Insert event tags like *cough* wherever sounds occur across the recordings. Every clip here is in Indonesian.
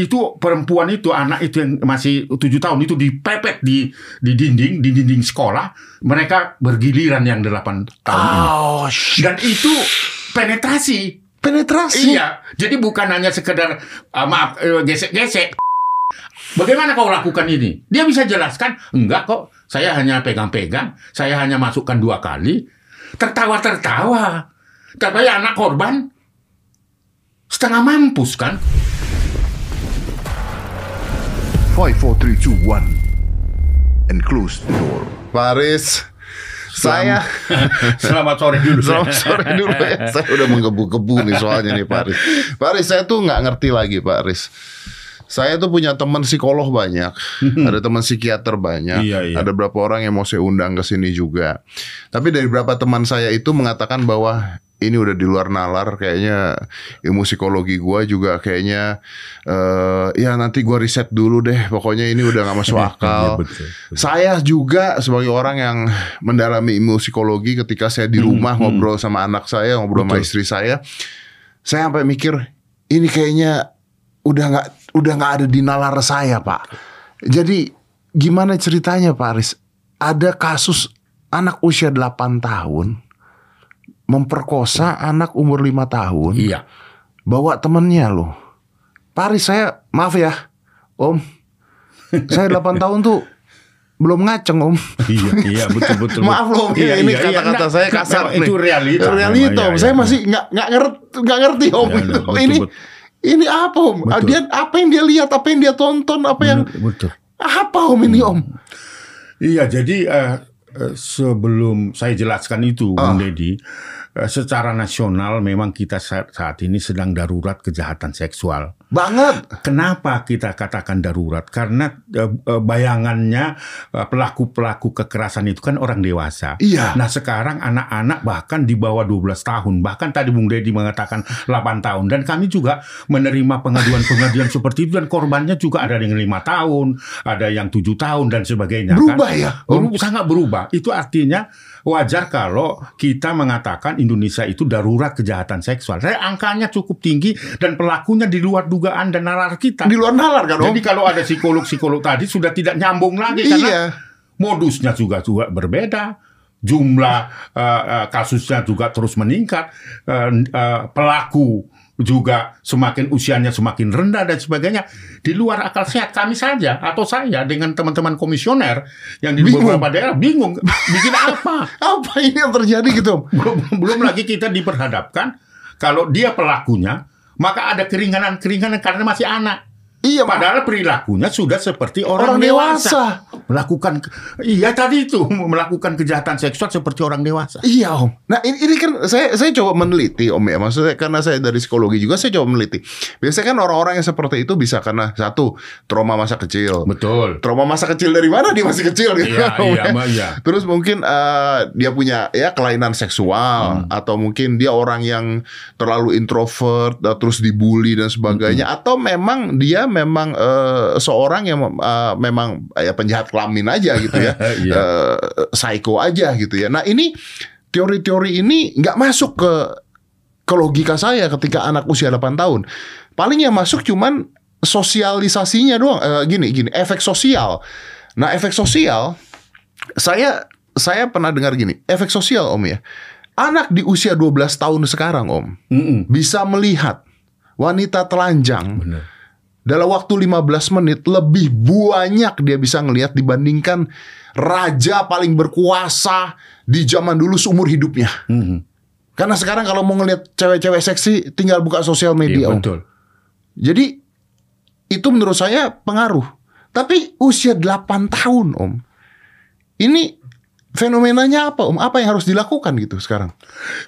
itu perempuan itu anak itu yang masih tujuh tahun itu dipepet di di dinding di dinding sekolah mereka bergiliran yang delapan tahun ini Oh, shit. dan itu penetrasi penetrasi. iya jadi bukan hanya sekedar ah, maaf eh, gesek-gesek Bagaimana kau lakukan ini? Dia bisa jelaskan, enggak kok, saya hanya pegang-pegang, saya hanya masukkan dua kali, tertawa-tertawa. Tapi anak korban setengah mampus kan? 5, 4, 3, 2, 1 And close the door Paris, saya *laughs* Selamat sore dulu. *laughs* Selamat sore dulu *laughs* ya. Saya udah menggebu-gebu nih soalnya nih Pak Aris. Pak Aris, saya tuh nggak ngerti lagi Pak Aris. Saya tuh punya teman psikolog banyak, ada teman psikiater banyak, Iya, iya. ada beberapa orang yang mau saya undang ke sini juga. Tapi dari beberapa teman saya itu mengatakan bahwa ini udah di luar nalar, kayaknya ilmu psikologi gua juga kayaknya eh ya nanti gua riset dulu deh. Pokoknya ini udah nggak masuk *laughs* akal. Iya, betul, Saya juga sebagai orang yang mendalami ilmu psikologi ketika saya di rumah ngobrol sama anak saya, ngobrol sama Hmm, Betul. istri saya, saya sampai mikir ini kayaknya udah nggak udah nggak ada di nalar saya, Pak. Jadi gimana ceritanya, Pak Aris? Ada kasus anak usia 8 tahun memperkosa anak umur 5 tahun Iya. bawa temennya loh. Paris saya maaf ya, Om. Saya 8 *laughs* tahun tuh belum ngaceng Om. Iya, iya betul betul. *laughs* Maaf loh, Om. Iya, ini iya, iya. kata-kata Nggak, saya nggak, kasar nih. Itu realita. Realita memang, Om. iya, saya iya. masih nggak nggak ngerti nggak ngerti Om. Iya, iya, betul, *laughs* ini betul. ini apa Om? Betul. Dia apa yang dia lihat, apa yang dia tonton, apa yang Betul. apa Om ini Om? Iya, jadi eh, sebelum saya jelaskan itu, Ah. Bung Deddy, eh, secara nasional memang kita saat, saat ini sedang darurat kejahatan seksual. Banget. Kenapa kita katakan darurat? Karena eh, bayangannya eh, pelaku-pelaku kekerasan itu kan orang dewasa. Iya. Nah sekarang anak-anak bahkan di bawah 12 tahun, bahkan tadi Bung Deddy mengatakan 8 tahun, dan kami juga menerima pengaduan-pengaduan *laughs* seperti itu dan korbannya juga ada yang lima tahun, ada yang tujuh tahun dan sebagainya. Berubah kan? ya? Berubah, sangat berubah. Itu artinya wajar kalau kita mengatakan Indonesia itu darurat kejahatan seksual. Saya angkanya cukup tinggi dan pelakunya di luar dugaan dan nalar kita. Di luar nalar kan Om? Jadi kalau ada psikolog-psikolog tadi sudah tidak nyambung lagi Iya. karena modusnya juga juga berbeda. Jumlah eh, eh, kasusnya juga terus meningkat. Eh, eh, pelaku juga semakin usianya semakin rendah dan sebagainya. Di luar akal sehat kami saja atau saya dengan teman-teman komisioner yang di Bingung. beberapa daerah bingung bikin apa. *laughs* Apa ini yang terjadi gitu belum lagi kita diperhadapkan kalau dia pelakunya maka ada keringanan-keringanan karena masih anak. Iya. Padahal perilakunya sudah seperti Orang orang, dewasa. dewasa. Melakukan iya tadi itu *laughs* melakukan kejahatan seksual seperti orang dewasa. Iya om. Nah ini, ini kan saya saya coba meneliti om ya. Maksudnya karena saya dari psikologi juga saya coba meneliti. Biasanya kan orang-orang yang seperti itu bisa karena satu trauma masa kecil. Betul. Trauma masa kecil dari mana dia masih kecil gitu. Iya, Om, iya, ya. Iya. Terus mungkin eh, dia punya ya kelainan seksual Hmm. atau mungkin dia orang yang terlalu introvert terus dibully dan sebagainya Hmm. atau memang dia memang eh, seorang yang eh, memang ya penjahat kelamin aja gitu ya. *laughs* Iya. Eh, psycho aja gitu ya. Nah, ini teori-teori ini nggak masuk ke ke logika saya ketika anak usia 8 tahun. Paling yang masuk cuman sosialisasinya doang. Eh, gini, gini, efek sosial. Nah, efek sosial saya saya pernah dengar gini, efek sosial Om ya. Anak di usia 12 tahun sekarang Om Mm-mm. bisa melihat wanita telanjang Benar. Dalam waktu 15 menit lebih banyak dia bisa ngelihat dibandingkan raja paling berkuasa di zaman dulu seumur hidupnya. Mm-mm. Karena sekarang kalau mau ngelihat cewek-cewek seksi tinggal buka sosial media. Iya, betul. Jadi itu menurut saya pengaruh. Tapi usia 8 tahun, Om. Ini fenomenanya apa, Om? Apa yang harus dilakukan gitu sekarang?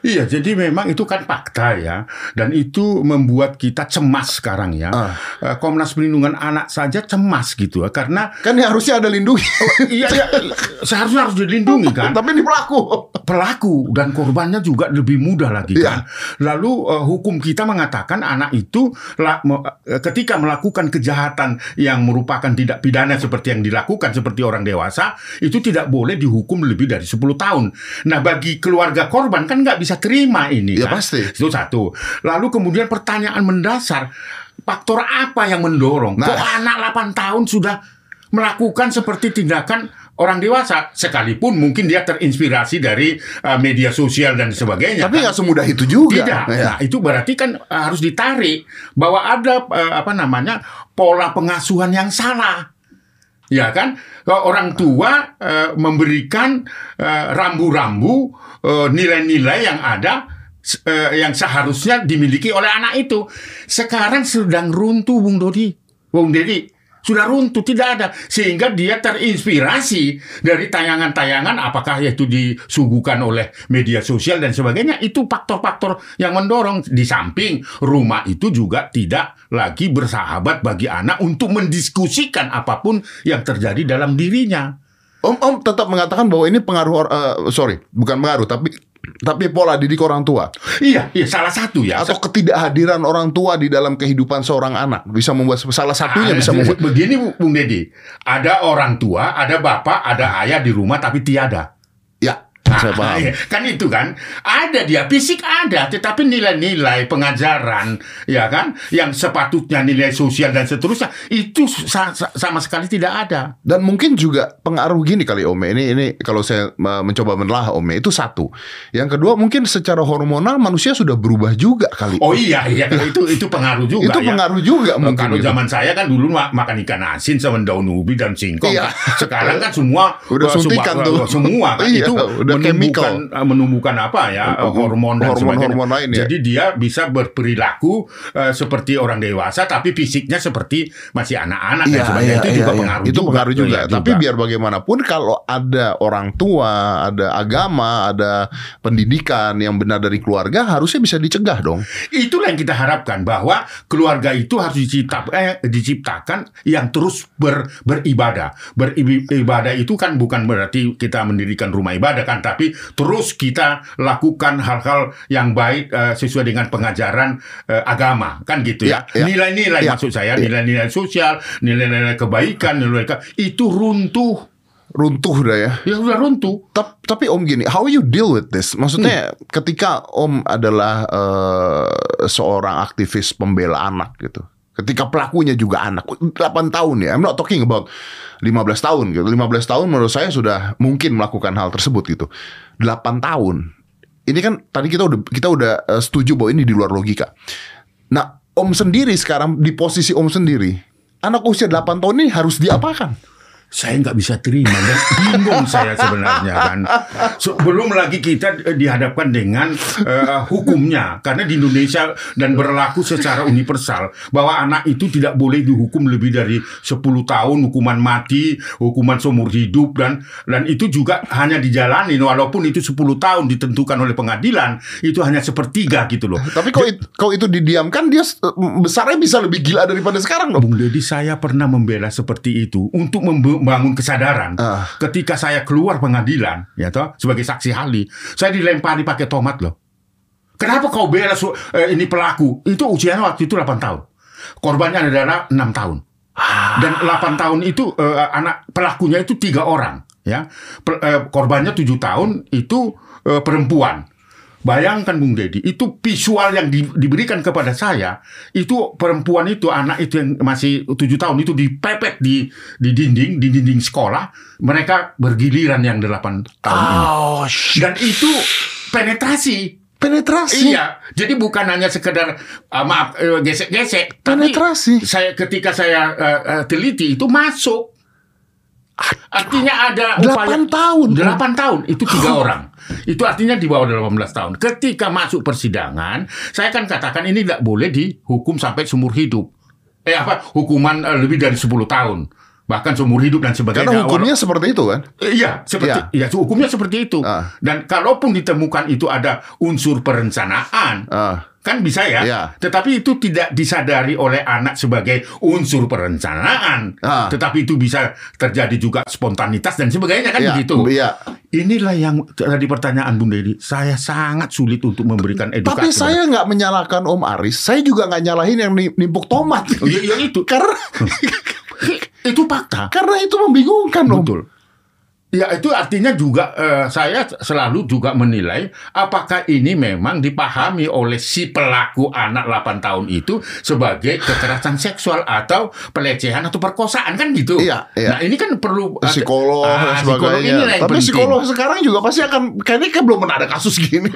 Iya, jadi memang itu kan fakta ya, dan itu membuat kita cemas sekarang ya. Ah. Eh, Komnas Perlindungan Anak saja cemas gitu ya, karena Kan yang harusnya ada lindungi. iya, iya, seharusnya harus dilindungi kan. Tapi ini pelaku. pelaku dan korbannya juga lebih mudah lagi Iya. kan. Lalu eh, hukum kita mengatakan anak itu la- me- eh, ketika melakukan kejahatan yang merupakan tidak pidana seperti yang dilakukan seperti orang dewasa itu tidak boleh dihukum lebih dari 10 tahun. Nah, bagi keluarga korban kan nggak bisa terima ini Ya, kan. pasti. Itu satu. Lalu kemudian pertanyaan mendasar faktor apa yang mendorong? Nah. Kok anak 8 tahun sudah melakukan seperti tindakan orang dewasa sekalipun mungkin dia terinspirasi dari uh, media sosial dan sebagainya. Tapi kan? nggak semudah itu juga. Tidak. Ya. Nah, itu berarti kan uh, harus ditarik bahwa ada uh, apa namanya pola pengasuhan yang salah. Ya kan? Orang tua uh, memberikan uh, rambu-rambu uh, nilai-nilai yang ada uh, yang seharusnya dimiliki oleh anak itu. Sekarang sedang runtuh Bung Dodi. Bung Dedi sudah runtuh tidak ada. Sehingga dia terinspirasi dari tayangan-tayangan apakah itu disuguhkan oleh media sosial dan sebagainya. Itu faktor-faktor yang mendorong. Di samping rumah itu juga tidak lagi bersahabat bagi anak untuk mendiskusikan apa pun yang terjadi dalam dirinya. Om Om tetap mengatakan bahwa ini pengaruh eh, sorry, bukan pengaruh tapi tapi pola didik orang tua. Iya iya salah satu ya. Atau ketidakhadiran orang tua di dalam kehidupan seorang anak bisa membuat salah satunya Ah, bisa membuat begini Bu- Bung Dedi ada orang tua ada bapak ada ayah di rumah tapi tiada saya paham. iya. Kan itu kan ada dia fisik ada, tetapi nilai-nilai pengajaran ya kan yang sepatutnya nilai sosial dan seterusnya itu sa- sa- sama sekali tidak ada. Dan mungkin juga pengaruh gini kali Ome. Ini ini kalau saya mencoba menelaah Ome itu satu. Yang kedua mungkin secara hormonal manusia sudah berubah juga kali. Oh iya iya itu itu pengaruh juga itu ya. pengaruh juga mungkin. Kalau gitu. zaman saya kan dulu ma- makan ikan asin sama daun ubi dan singkong. Iya. kan. Sekarang kan semua Udah suntikan semua, tuh. Semua kan Iya, itu udah menumbuhkan chemical. eh, menumbuhkan apa ya hormon dan sebagainya. Hormon-hormon lain ya. Jadi dia bisa berperilaku eh, seperti orang dewasa tapi fisiknya seperti masih anak-anak dan sebagainya. itu juga pengaruh Itu juga. pengaruh juga. Iya, Tapi biar bagaimanapun kalau ada orang tua, ada agama, ada pendidikan yang benar dari keluarga harusnya bisa dicegah dong. Itulah yang kita harapkan bahwa keluarga itu harus dicipta, eh, diciptakan yang terus ber, beribadah. Beribadah itu kan bukan berarti kita mendirikan rumah ibadah kan, tapi terus kita lakukan hal-hal yang baik eh, sesuai dengan pengajaran eh, agama kan gitu ya. Ya, ya. Nilai-nilai Ya, maksud saya, ya. nilai-nilai sosial, nilai-nilai kebaikan, nilai ke, itu runtuh. Runtuh dah ya. Ya sudah runtuh. Tap- tapi Om gini, how you deal with this? Maksudnya ketika Om adalah eh, seorang aktivis pembela anak gitu. Ketika pelakunya juga anak 8 tahun ya. I'm not talking about 15 tahun gitu. 15 tahun menurut saya sudah mungkin melakukan hal tersebut gitu. 8 tahun. Ini kan tadi kita udah kita udah eh, setuju bahwa ini di luar logika. Nah, Om sendiri sekarang di posisi Om sendiri, anak usia 8 tahun ini harus diapakan? Saya nggak bisa terima dan bingung saya sebenarnya kan. So, belum lagi kita eh, dihadapkan dengan eh, hukumnya karena di Indonesia dan berlaku secara universal bahwa anak itu tidak boleh dihukum lebih dari 10 tahun hukuman mati, hukuman seumur hidup dan dan itu juga hanya dijalani walaupun itu 10 tahun ditentukan oleh pengadilan itu hanya sepertiga gitu loh. Tapi kalau itu, kalau itu didiamkan dia eh, besarnya bisa lebih gila daripada sekarang dong. Bung Deddy saya pernah membela seperti itu untuk membangun kesadaran. Ah. Ketika saya keluar pengadilan, ya toh, sebagai saksi ahli, saya dilempari pakai tomat loh. Kenapa kau bela eh, ini pelaku? Itu usianya waktu itu 8 tahun. Korbannya adalah 6 tahun. Dan 8 tahun itu eh, anak pelakunya itu tiga orang, ya. Pe- eh, korbannya 7 tahun itu eh, perempuan. Bayangkan Bung Deddy, itu visual yang di- diberikan kepada saya, itu perempuan itu, anak itu yang masih tujuh tahun itu dipepet di di dinding, di dinding sekolah, mereka bergiliran yang delapan tahun ini. Oh, shit. Dan itu penetrasi. penetrasi. Iya, jadi bukan hanya sekedar uh, maaf eh, gesek-gesek, tapi Penetrasi. saya ketika saya eh, eh, teliti itu masuk. Artinya ada Delapan tahun. 8 tahun itu tiga *laughs* orang. Itu artinya di bawah 18 tahun. Ketika masuk persidangan, saya kan katakan ini tidak boleh dihukum sampai seumur hidup. Eh apa? Hukuman eh, lebih dari 10 tahun. Bahkan seumur hidup dan sebagainya. Karena hukumnya seperti itu kan. Iya, seperti iya, hukumnya seperti itu. Ah. Dan kalaupun ditemukan itu ada unsur perencanaan, Ah. kan bisa ya. Iya. Tetapi itu tidak disadari oleh anak sebagai unsur perencanaan. Ah. Tetapi itu bisa terjadi juga spontanitas dan sebagainya kan Iya, begitu. iya. Inilah yang tadi pertanyaan Bung Dedi. Saya sangat sulit untuk memberikan edukasi. Tapi saya nggak menyalahkan Om Aris. Saya juga nggak nyalahin yang ni- nimpuk tomat. Oh, iya, iya, itu. *laughs* karena *laughs* itu fakta. karena itu membingungkan Om. Betul. Ya itu artinya juga eh, saya selalu juga menilai apakah ini memang dipahami oleh si pelaku anak 8 tahun itu sebagai kekerasan seksual atau pelecehan atau perkosaan kan gitu. Iya, iya. Nah ini kan perlu psikolog Ah, dan psikolog sebagainya. yang Tapi penting. psikolog sekarang juga pasti akan kayaknya kan belum pernah ada kasus gini.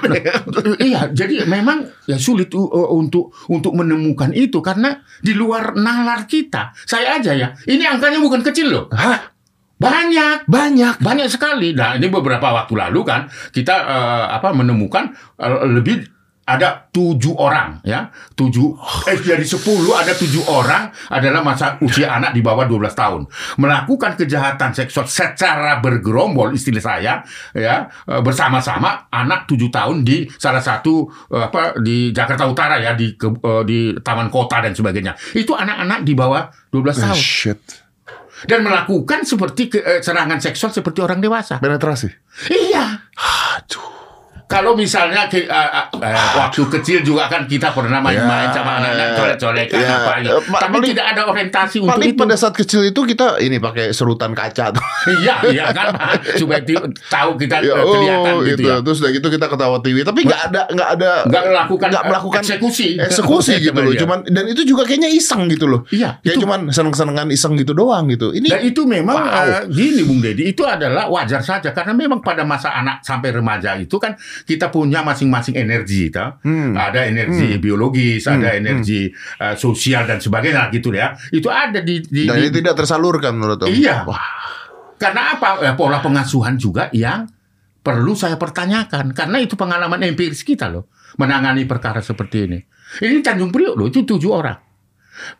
iya, jadi memang ya sulit u- u- untuk untuk menemukan itu karena di luar nalar kita. Saya aja ya, ini angkanya bukan kecil loh. Hah? Banyak. Banyak. Banyak sekali. Nah, ini beberapa waktu lalu kan kita eh, apa menemukan eh, lebih ada tujuh orang ya tujuh eh dari sepuluh ada tujuh orang adalah masa usia anak di bawah 12 tahun melakukan kejahatan seksual secara bergerombol istilah saya ya eh, bersama-sama anak tujuh tahun di salah satu apa di Jakarta Utara ya di ke- di taman kota dan sebagainya itu anak-anak di bawah 12 Oh, tahun shit. Dan melakukan seperti eh, serangan seksual seperti orang dewasa. Penetrasi. Iya. Kalau misalnya ki- eh, eh, eh, waktu kecil juga kan kita pernah main-main Ya, sama anak-anak colek-colekan ya. apa gitu. Pa- Tapi paling- tidak ada orientasi untuk Paling itu. pada saat kecil itu kita ini pakai serutan kaca tuh. Iya, iya kan supaya tahu kita Ya, eh, kelihatan oh, gitu, gitu. ya. Terus udah gitu kita ketawa TV, tapi nggak ada nggak ada Nggak melakukan, nggak melakukan eksekusi. eksekusi gitu loh. Iya. Cuman dan itu juga kayaknya iseng gitu loh. Iya, Kayak itu- cuman seneng-senengan iseng gitu doang gitu. Ini Dan itu memang Wow. eh, gini Bung Deddy, itu adalah wajar saja karena memang pada masa anak sampai remaja itu kan kita punya masing-masing energi, toh. Hmm. ada energi biologis, ada energi eh, sosial dan sebagainya gitu ya. Itu ada di, di, dan di- tidak tersalurkan menurut Om. Iya. Wah, karena apa? Eh, pola pengasuhan juga yang perlu saya pertanyakan karena itu pengalaman empiris kita loh menangani perkara seperti ini. Ini Tanjung Priok loh itu tujuh orang.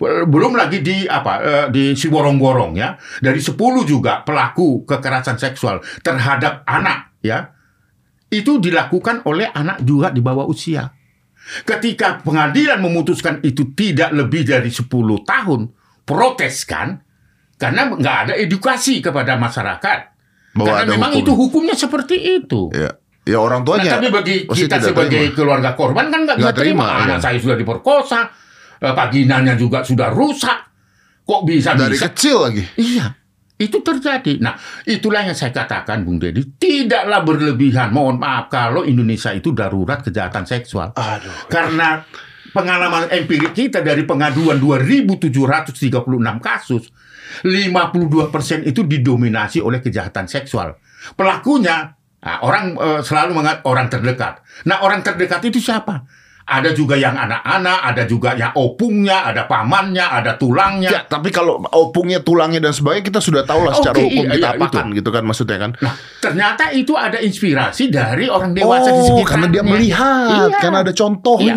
Belum lagi di apa eh, di Siborong-Borong ya. Dari 10 juga pelaku kekerasan seksual terhadap anak ya. Itu dilakukan oleh anak juga di bawah usia. Ketika pengadilan memutuskan itu tidak lebih dari 10 tahun, protes kan? Karena nggak ada edukasi kepada masyarakat. Bahwa Karena memang hukum. itu hukumnya seperti itu. ya. Ya orang Nah, tuanya. tapi bagi kita sebagai terima. keluarga korban kan nggak bisa terima, terima. Anak iya. saya sudah diperkosa, eh, vaginanya juga sudah rusak. Kok bisa dari bisa? kecil lagi. Iya, itu terjadi. Nah, itulah yang saya katakan, Bung Deddy, tidaklah berlebihan. Mohon maaf kalau Indonesia itu darurat kejahatan seksual. Aduh. Karena pengalaman empirik kita dari pengaduan 2.736 kasus, 52% itu didominasi oleh kejahatan seksual. Pelakunya nah, orang eh, selalu mengat orang terdekat. Nah, orang terdekat itu siapa? Ada juga yang anak-anak, ada juga yang opungnya, ada pamannya, ada tulangnya. Ya, tapi kalau opungnya, tulangnya dan sebagainya kita sudah tahu lah secara Oke, hukum iya, kita iya, apakan gitu kan maksudnya kan. Nah, ternyata itu ada inspirasi dari orang dewasa di oh, sekitarnya. karena dia melihat, Iya. karena ada contohnya.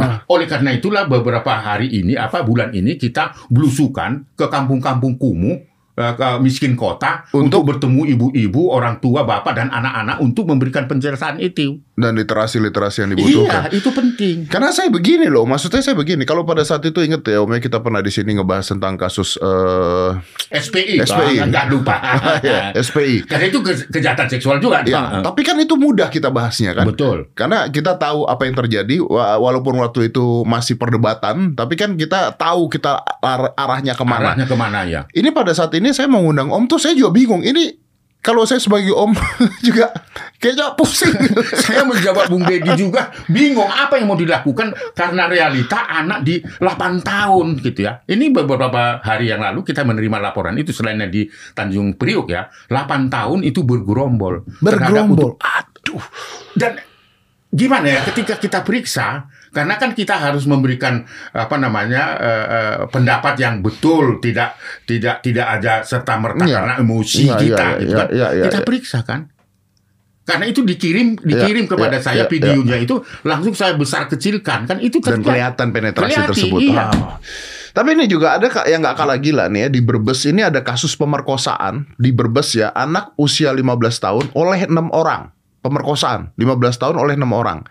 Nah, oleh karena itulah beberapa hari ini apa bulan ini kita belusukan ke kampung-kampung kumuh eh, ke miskin kota untuk, bertemu ibu-ibu, orang tua, bapak dan anak-anak untuk memberikan penjelasan itu. Dan literasi-literasi yang Iya, dibutuhkan. itu penting. Karena saya begini loh, maksudnya saya begini. Kalau pada saat itu inget ya, Om ya, kita pernah di sini ngebahas tentang kasus eh SPI, SPI. Bang, nggak lupa. *laughs* ya, SPI. Karena itu ke- kejahatan seksual juga. Ya, Bang. tapi kan itu mudah kita bahasnya kan. Betul. Karena kita tahu apa yang terjadi, wa- walaupun waktu itu masih perdebatan, tapi kan kita tahu kita ar- arahnya ke mana. Arahnya ke mana ya? Ini pada saat ini saya mau ngundang Om tuh saya juga bingung. Ini kalau saya sebagai Om *laughs* juga kayaknya pusing. *laughs* saya menjawab Bung Deddy juga bingung apa yang mau dilakukan karena realita anak di 8 tahun gitu ya. Ini beberapa hari yang lalu kita menerima laporan itu selain yang di Tanjung Priok ya, 8 tahun itu bergerombol. Bergerombol. Aduh. Dan gimana ya ketika kita periksa karena kan kita harus memberikan apa namanya eh, eh, pendapat yang betul tidak tidak tidak ada serta merta Iya. karena emosi Iya, kita iya, gitu iya, kan. iya, iya, kita iya. periksa kan karena itu dikirim dikirim Iya, kepada iya, saya videonya itu langsung saya besar kecilkan kan itu dan kelihatan penetrasi Kelihatan, tersebut. iya. Ah. Tapi ini juga ada yang nggak kalah gila nih ya di Brebes ini ada kasus pemerkosaan di Brebes ya anak usia 15 tahun oleh enam orang pemerkosaan 15 tahun oleh enam orang.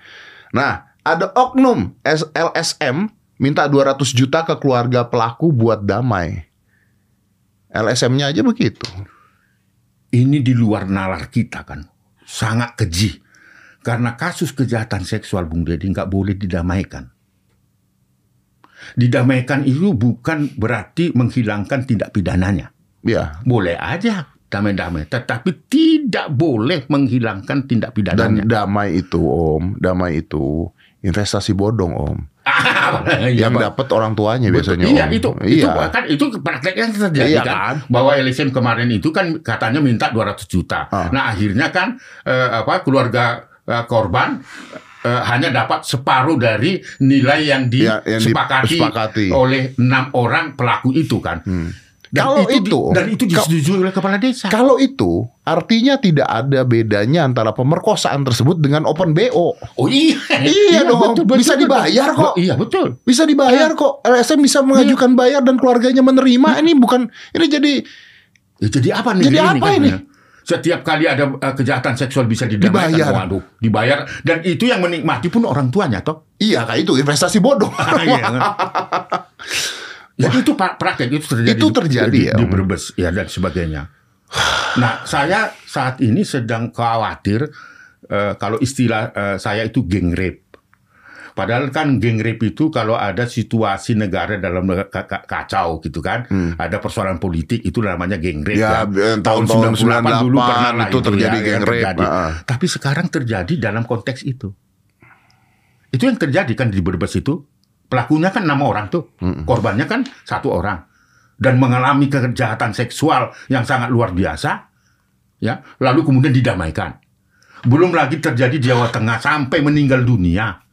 Nah ada oknum LSM minta 200 juta ke keluarga pelaku buat damai. LSM-nya aja begitu. ini di luar nalar kita kan sangat keji karena kasus kejahatan seksual Bung Deddy nggak boleh didamaikan didamaikan itu bukan berarti menghilangkan tindak pidananya Ya, boleh aja damai-damai, tetapi tidak boleh menghilangkan tindak Dan pidananya. damai itu Om, damai itu investasi bodong Om. *laughs* Iya, yang Pak. dapat orang tuanya Betul. biasanya iya Om. itu itu Iya. kan itu prakteknya terjadi Iya kan, kan? bahwa LSM kemarin itu kan katanya minta 200 juta. Ah. Nah akhirnya kan eh, apa keluarga eh, korban eh, hanya dapat separuh dari nilai yang Ya, yang disepakati disepakati. oleh enam orang pelaku itu kan. Dan Kalau itu, itu, dan itu disetujui oleh kepala desa. Kalau itu artinya tidak ada bedanya antara pemerkosaan tersebut dengan open BO. oh iya, Iya dong, bisa dibayar kok. Iya betul. Bisa dibayar kok. LSM bisa mengajukan bayar dan keluarganya menerima. Ini bukan ini jadi Ya, jadi apa nih? Jadi apa ini? Setiap kali ada uh, kejahatan seksual bisa didamaikan, Dibayar. waduh, dibayar dan itu yang menikmati pun orang tuanya toh. iya kayak itu investasi bodong. *laughs* *laughs* Dan itu pra- praktek itu terjadi Itu di- terjadi di, ya, di. Brebes ya dan sebagainya. Nah, saya saat ini sedang khawatir eh, kalau istilah eh, saya itu geng rape. Padahal kan geng rape itu kalau ada situasi negara dalam ka- kacau gitu kan, ada persoalan politik itu namanya geng rape. Hmm. Ya, kan. tahun-tahun 98 dulu 98 pernah lah itu terjadi ya, geng rape, terjadi. ah. Tapi sekarang terjadi dalam konteks itu. Itu yang terjadi kan di Brebes itu. Pelakunya kan enam orang tuh, korbannya kan satu orang dan mengalami kejahatan seksual yang sangat luar biasa, ya. Lalu kemudian didamaikan. Belum lagi terjadi di Jawa Tengah sampai meninggal dunia.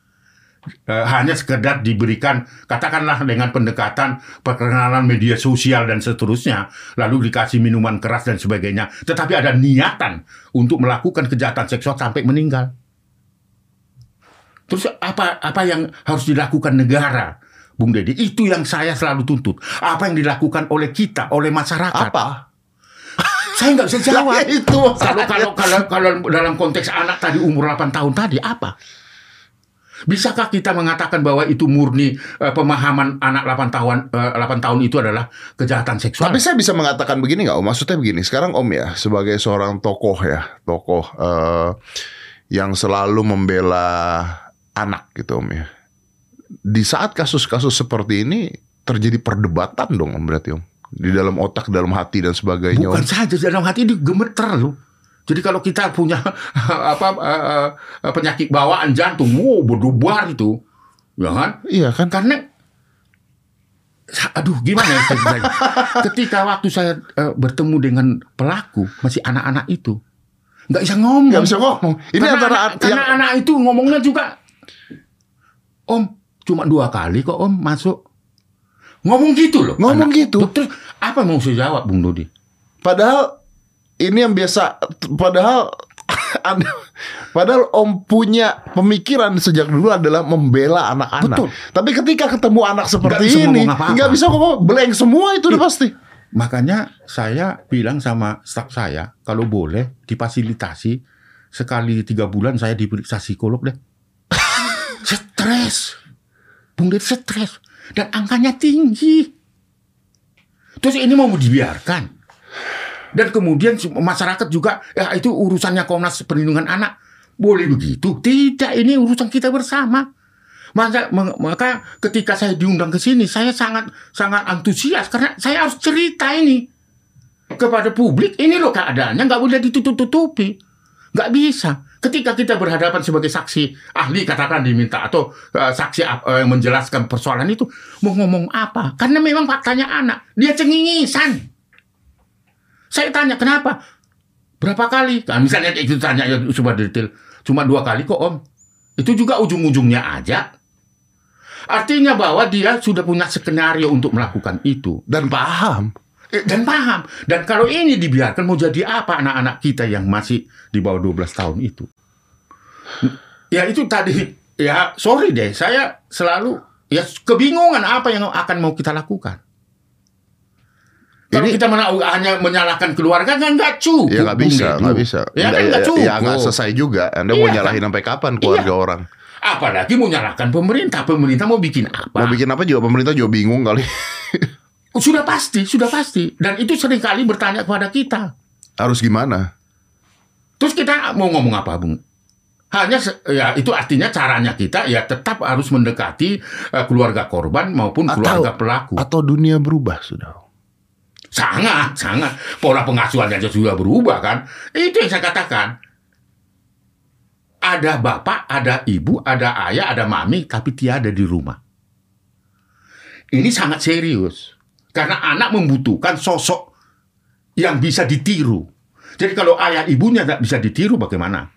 Eh, hanya sekedar diberikan katakanlah dengan pendekatan perkenalan media sosial dan seterusnya lalu dikasih minuman keras dan sebagainya tetapi ada niatan untuk melakukan kejahatan seksual sampai meninggal terus apa apa yang harus dilakukan negara Bung Deddy itu yang saya selalu tuntut apa yang dilakukan oleh kita oleh masyarakat Apa? saya nggak bisa jawab Ya, itu kalau kalau kalau kalau dalam konteks anak tadi umur 8 tahun tadi apa? Bisakah kita mengatakan bahwa itu murni eh, pemahaman anak 8 tahun eh, 8 tahun itu adalah kejahatan seksual? Tapi saya bisa mengatakan begini nggak Om? Maksudnya begini, sekarang Om ya sebagai seorang tokoh ya, tokoh eh, yang selalu membela anak gitu Om ya. Di saat kasus-kasus seperti ini terjadi perdebatan dong Om berarti Om. Di dalam otak, dalam hati dan sebagainya Bukan Om. saja dalam hati ini gemeter loh. Jadi kalau kita punya *laughs* apa eh, eh, penyakit bawaan jantung, wow berdebar itu, ya kan? Iya kan? Karena aduh gimana ya? *laughs* Ketika waktu saya eh, bertemu dengan pelaku masih anak-anak itu nggak bisa ngomong. Nggak bisa ngomong. Ini karena antara anak, karena yang anak itu ngomongnya juga Om cuma dua kali kok Om masuk. Ngomong gitu loh. Ngomong anak. gitu. Terus apa mau saya jawab Bung Dodi? Padahal ini yang biasa, padahal *laughs* Anda- padahal Om punya pemikiran sejak dulu adalah membela anak-anak. Betul. Tapi ketika ketemu anak seperti bisa ini, nggak bisa ngomong blank semua itu udah pasti. Makanya saya bilang sama staf saya, kalau boleh difasilitasi sekali tiga bulan saya diperiksa psikolog deh. Stres, Bung Ded stres dan angkanya tinggi. Terus ini mau dibiarkan. Dan kemudian masyarakat juga, ya itu urusannya Komnas Perlindungan Anak. Boleh begitu? Tidak, ini urusan kita bersama. Maka, maka ketika saya diundang ke sini, saya sangat sangat antusias karena saya harus cerita ini kepada publik. Ini loh keadaannya, nggak boleh ditutup-tutupi, nggak bisa. Ketika kita berhadapan sebagai saksi ahli katakan diminta atau eh, saksi eh, yang menjelaskan persoalan itu mau ngomong apa? Karena memang faktanya anak dia cengingisan. Saya tanya kenapa? Berapa kali? Nah, misalnya itu tanya ya coba detail. Cuma dua kali kok om. Itu juga ujung-ujungnya aja. Artinya bahwa dia sudah punya skenario untuk melakukan itu. Dan paham. Eh, Dan paham. Dan kalau ini dibiarkan mau jadi apa anak-anak kita yang masih di bawah 12 tahun itu. Ya itu tadi. Ya sorry deh. Saya selalu ya kebingungan apa yang akan mau kita lakukan. Kalau Ini- kita mena- hanya menyalahkan keluarga kan nggak cukup. Ya nggak bisa, nggak bisa. Ya kan Nggak- cukup. Ya nggak selesai juga. Anda mau Iya, nyalahin sampai kapan keluarga orang? Apalagi mau nyalahkan pemerintah. Pemerintah mau bikin apa? Mau bikin apa juga pemerintah juga bingung kali. *laughs* Sudah pasti, sudah pasti. Dan itu sering kali bertanya kepada kita. Harus gimana? Terus kita mau ngomong apa, Bung? Hanya ya itu artinya caranya kita ya tetap harus mendekati eh, keluarga korban maupun Atau- keluarga pelaku. Atau dunia berubah sudah. Sangat, sangat. Pola pengasuhannya aja sudah berubah kan. Itu yang saya katakan. Ada bapak, ada ibu, ada ayah, ada mami, tapi tiada di rumah. Ini sangat serius. Karena anak membutuhkan sosok yang bisa ditiru. Jadi kalau ayah ibunya tidak bisa ditiru bagaimana?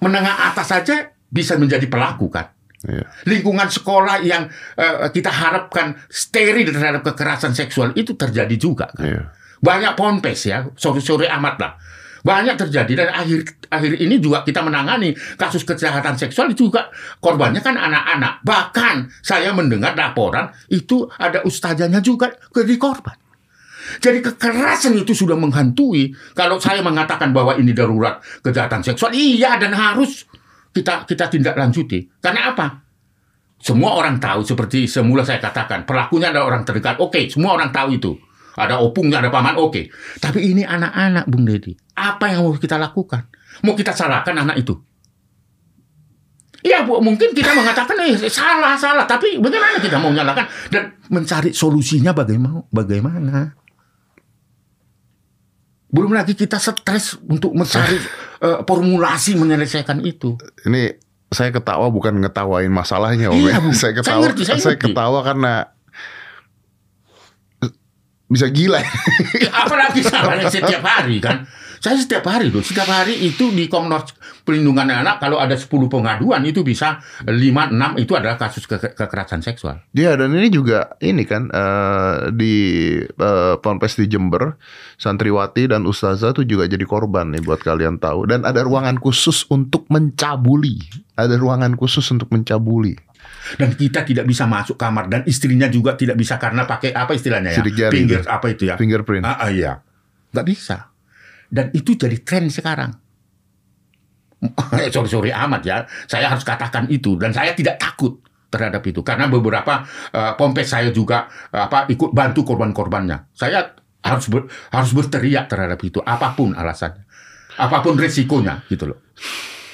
Menengah atas saja bisa menjadi pelaku kan. Iya. Lingkungan sekolah yang eh, kita harapkan steril terhadap kekerasan seksual itu terjadi juga kan. Iya. Banyak ponpes ya, sore-sore amat lah. Banyak terjadi dan akhir akhir ini juga kita menangani kasus kejahatan seksual juga korbannya kan anak-anak. Bahkan saya mendengar laporan itu ada ustazahnya juga jadi korban. Jadi kekerasan itu sudah menghantui. Kalau saya mengatakan bahwa ini darurat kejahatan seksual, iya dan harus kita kita tindak lanjuti. Karena apa? Semua orang tahu seperti semula saya katakan, pelakunya ada orang terdekat. Oke, semua orang tahu itu. Ada opungnya, ada paman, oke. Tapi ini anak-anak, Bung Deddy. Apa yang mau kita lakukan? Mau kita salahkan anak itu? Iya, Bu, mungkin kita mengatakan eh, salah, salah. Tapi bagaimana kita mau menyalahkan dan mencari solusinya bagaimana? Bagaimana? Belum lagi kita stres untuk mencari *laughs* eh, formulasi menyelesaikan itu. Ini saya ketawa bukan ngetawain masalahnya, Om. Iya, ya. *laughs* Saya Saya ketawa, ngerti, saya saya ngerti. ketawa karena bisa gila. *laughs* Apalagi salahnya *laughs* setiap hari kan. Saya setiap hari loh, setiap hari itu di Komnas Perlindungan Anak kalau ada 10 pengaduan itu bisa 5 6 itu adalah kasus ke- kekerasan seksual. Iya dan ini juga ini kan eh, di eh, Ponpes di Jember santriwati dan ustazah tuh juga jadi korban nih buat kalian tahu dan ada ruangan khusus untuk mencabuli ada ruangan khusus untuk mencabuli Dan kita tidak bisa masuk kamar dan istrinya juga tidak bisa karena pakai apa istilahnya ya? Sidik jari Finger itu. apa itu ya? fingerprint Ah, ah, iya. Nggak bisa. Dan itu jadi tren sekarang. *laughs* Sorry-sorry amat ya. Saya harus katakan itu. Dan saya tidak takut terhadap itu. Karena beberapa eh, pompes saya juga eh, apa ikut bantu korban-korbannya. Saya harus ber- harus berteriak terhadap itu. Apa pun alasannya. Apa pun resikonya gitu loh.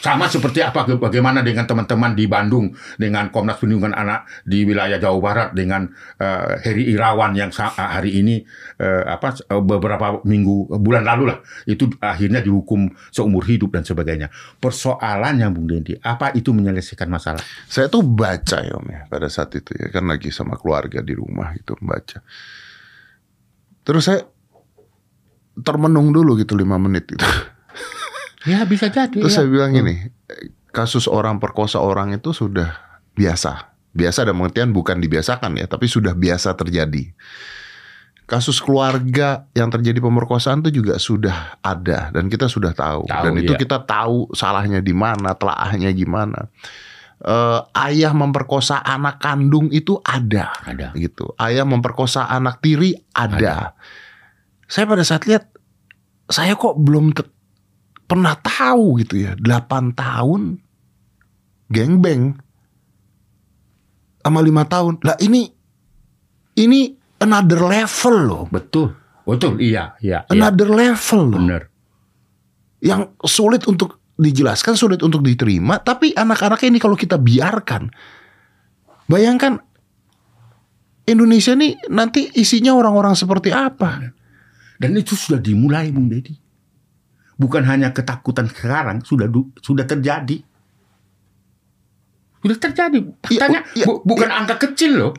Sama seperti apa bagaimana dengan teman-teman di Bandung dengan Komnas Perlindungan Anak di wilayah Jawa Barat dengan eh, Heri Irawan yang sa- hari ini eh, apa eh, beberapa minggu bulan lalu lah itu akhirnya dihukum seumur hidup dan sebagainya. Persoalannya Bung Dendi, apa itu menyelesaikan masalah? saya tuh baca ya om ya pada saat itu ya kan lagi sama keluarga di rumah gitu baca terus saya termenung dulu gitu lima menit gitu Ya bisa jadi. Terus ya. saya bilang gini, kasus orang perkosa orang itu sudah biasa. Biasa dalam pengertian bukan dibiasakan ya, tapi sudah biasa terjadi. Kasus keluarga yang terjadi pemerkosaan itu juga sudah ada dan kita sudah tahu. Tahu, dan itu iya. kita tahu salahnya di mana, telaahnya gimana. Eh, ayah memperkosa anak kandung itu ada, Ada. gitu. Ayah memperkosa anak tiri ada. Saya pada saat lihat, saya kok belum pernah tahu gitu ya 8 tahun gengbeng sama lima tahun lah ini ini another level loh Betul. Betul, iya, iya. iya. another level loh Benar. yang sulit untuk dijelaskan sulit untuk diterima tapi anak-anaknya ini kalau kita biarkan bayangkan Indonesia nih nanti isinya orang-orang seperti apa Dan itu sudah dimulai, Bung Deddy. Bukan hanya ketakutan sekarang, sudah sudah terjadi. Sudah terjadi. Faktanya Iya, bu- bukan angka kecil loh.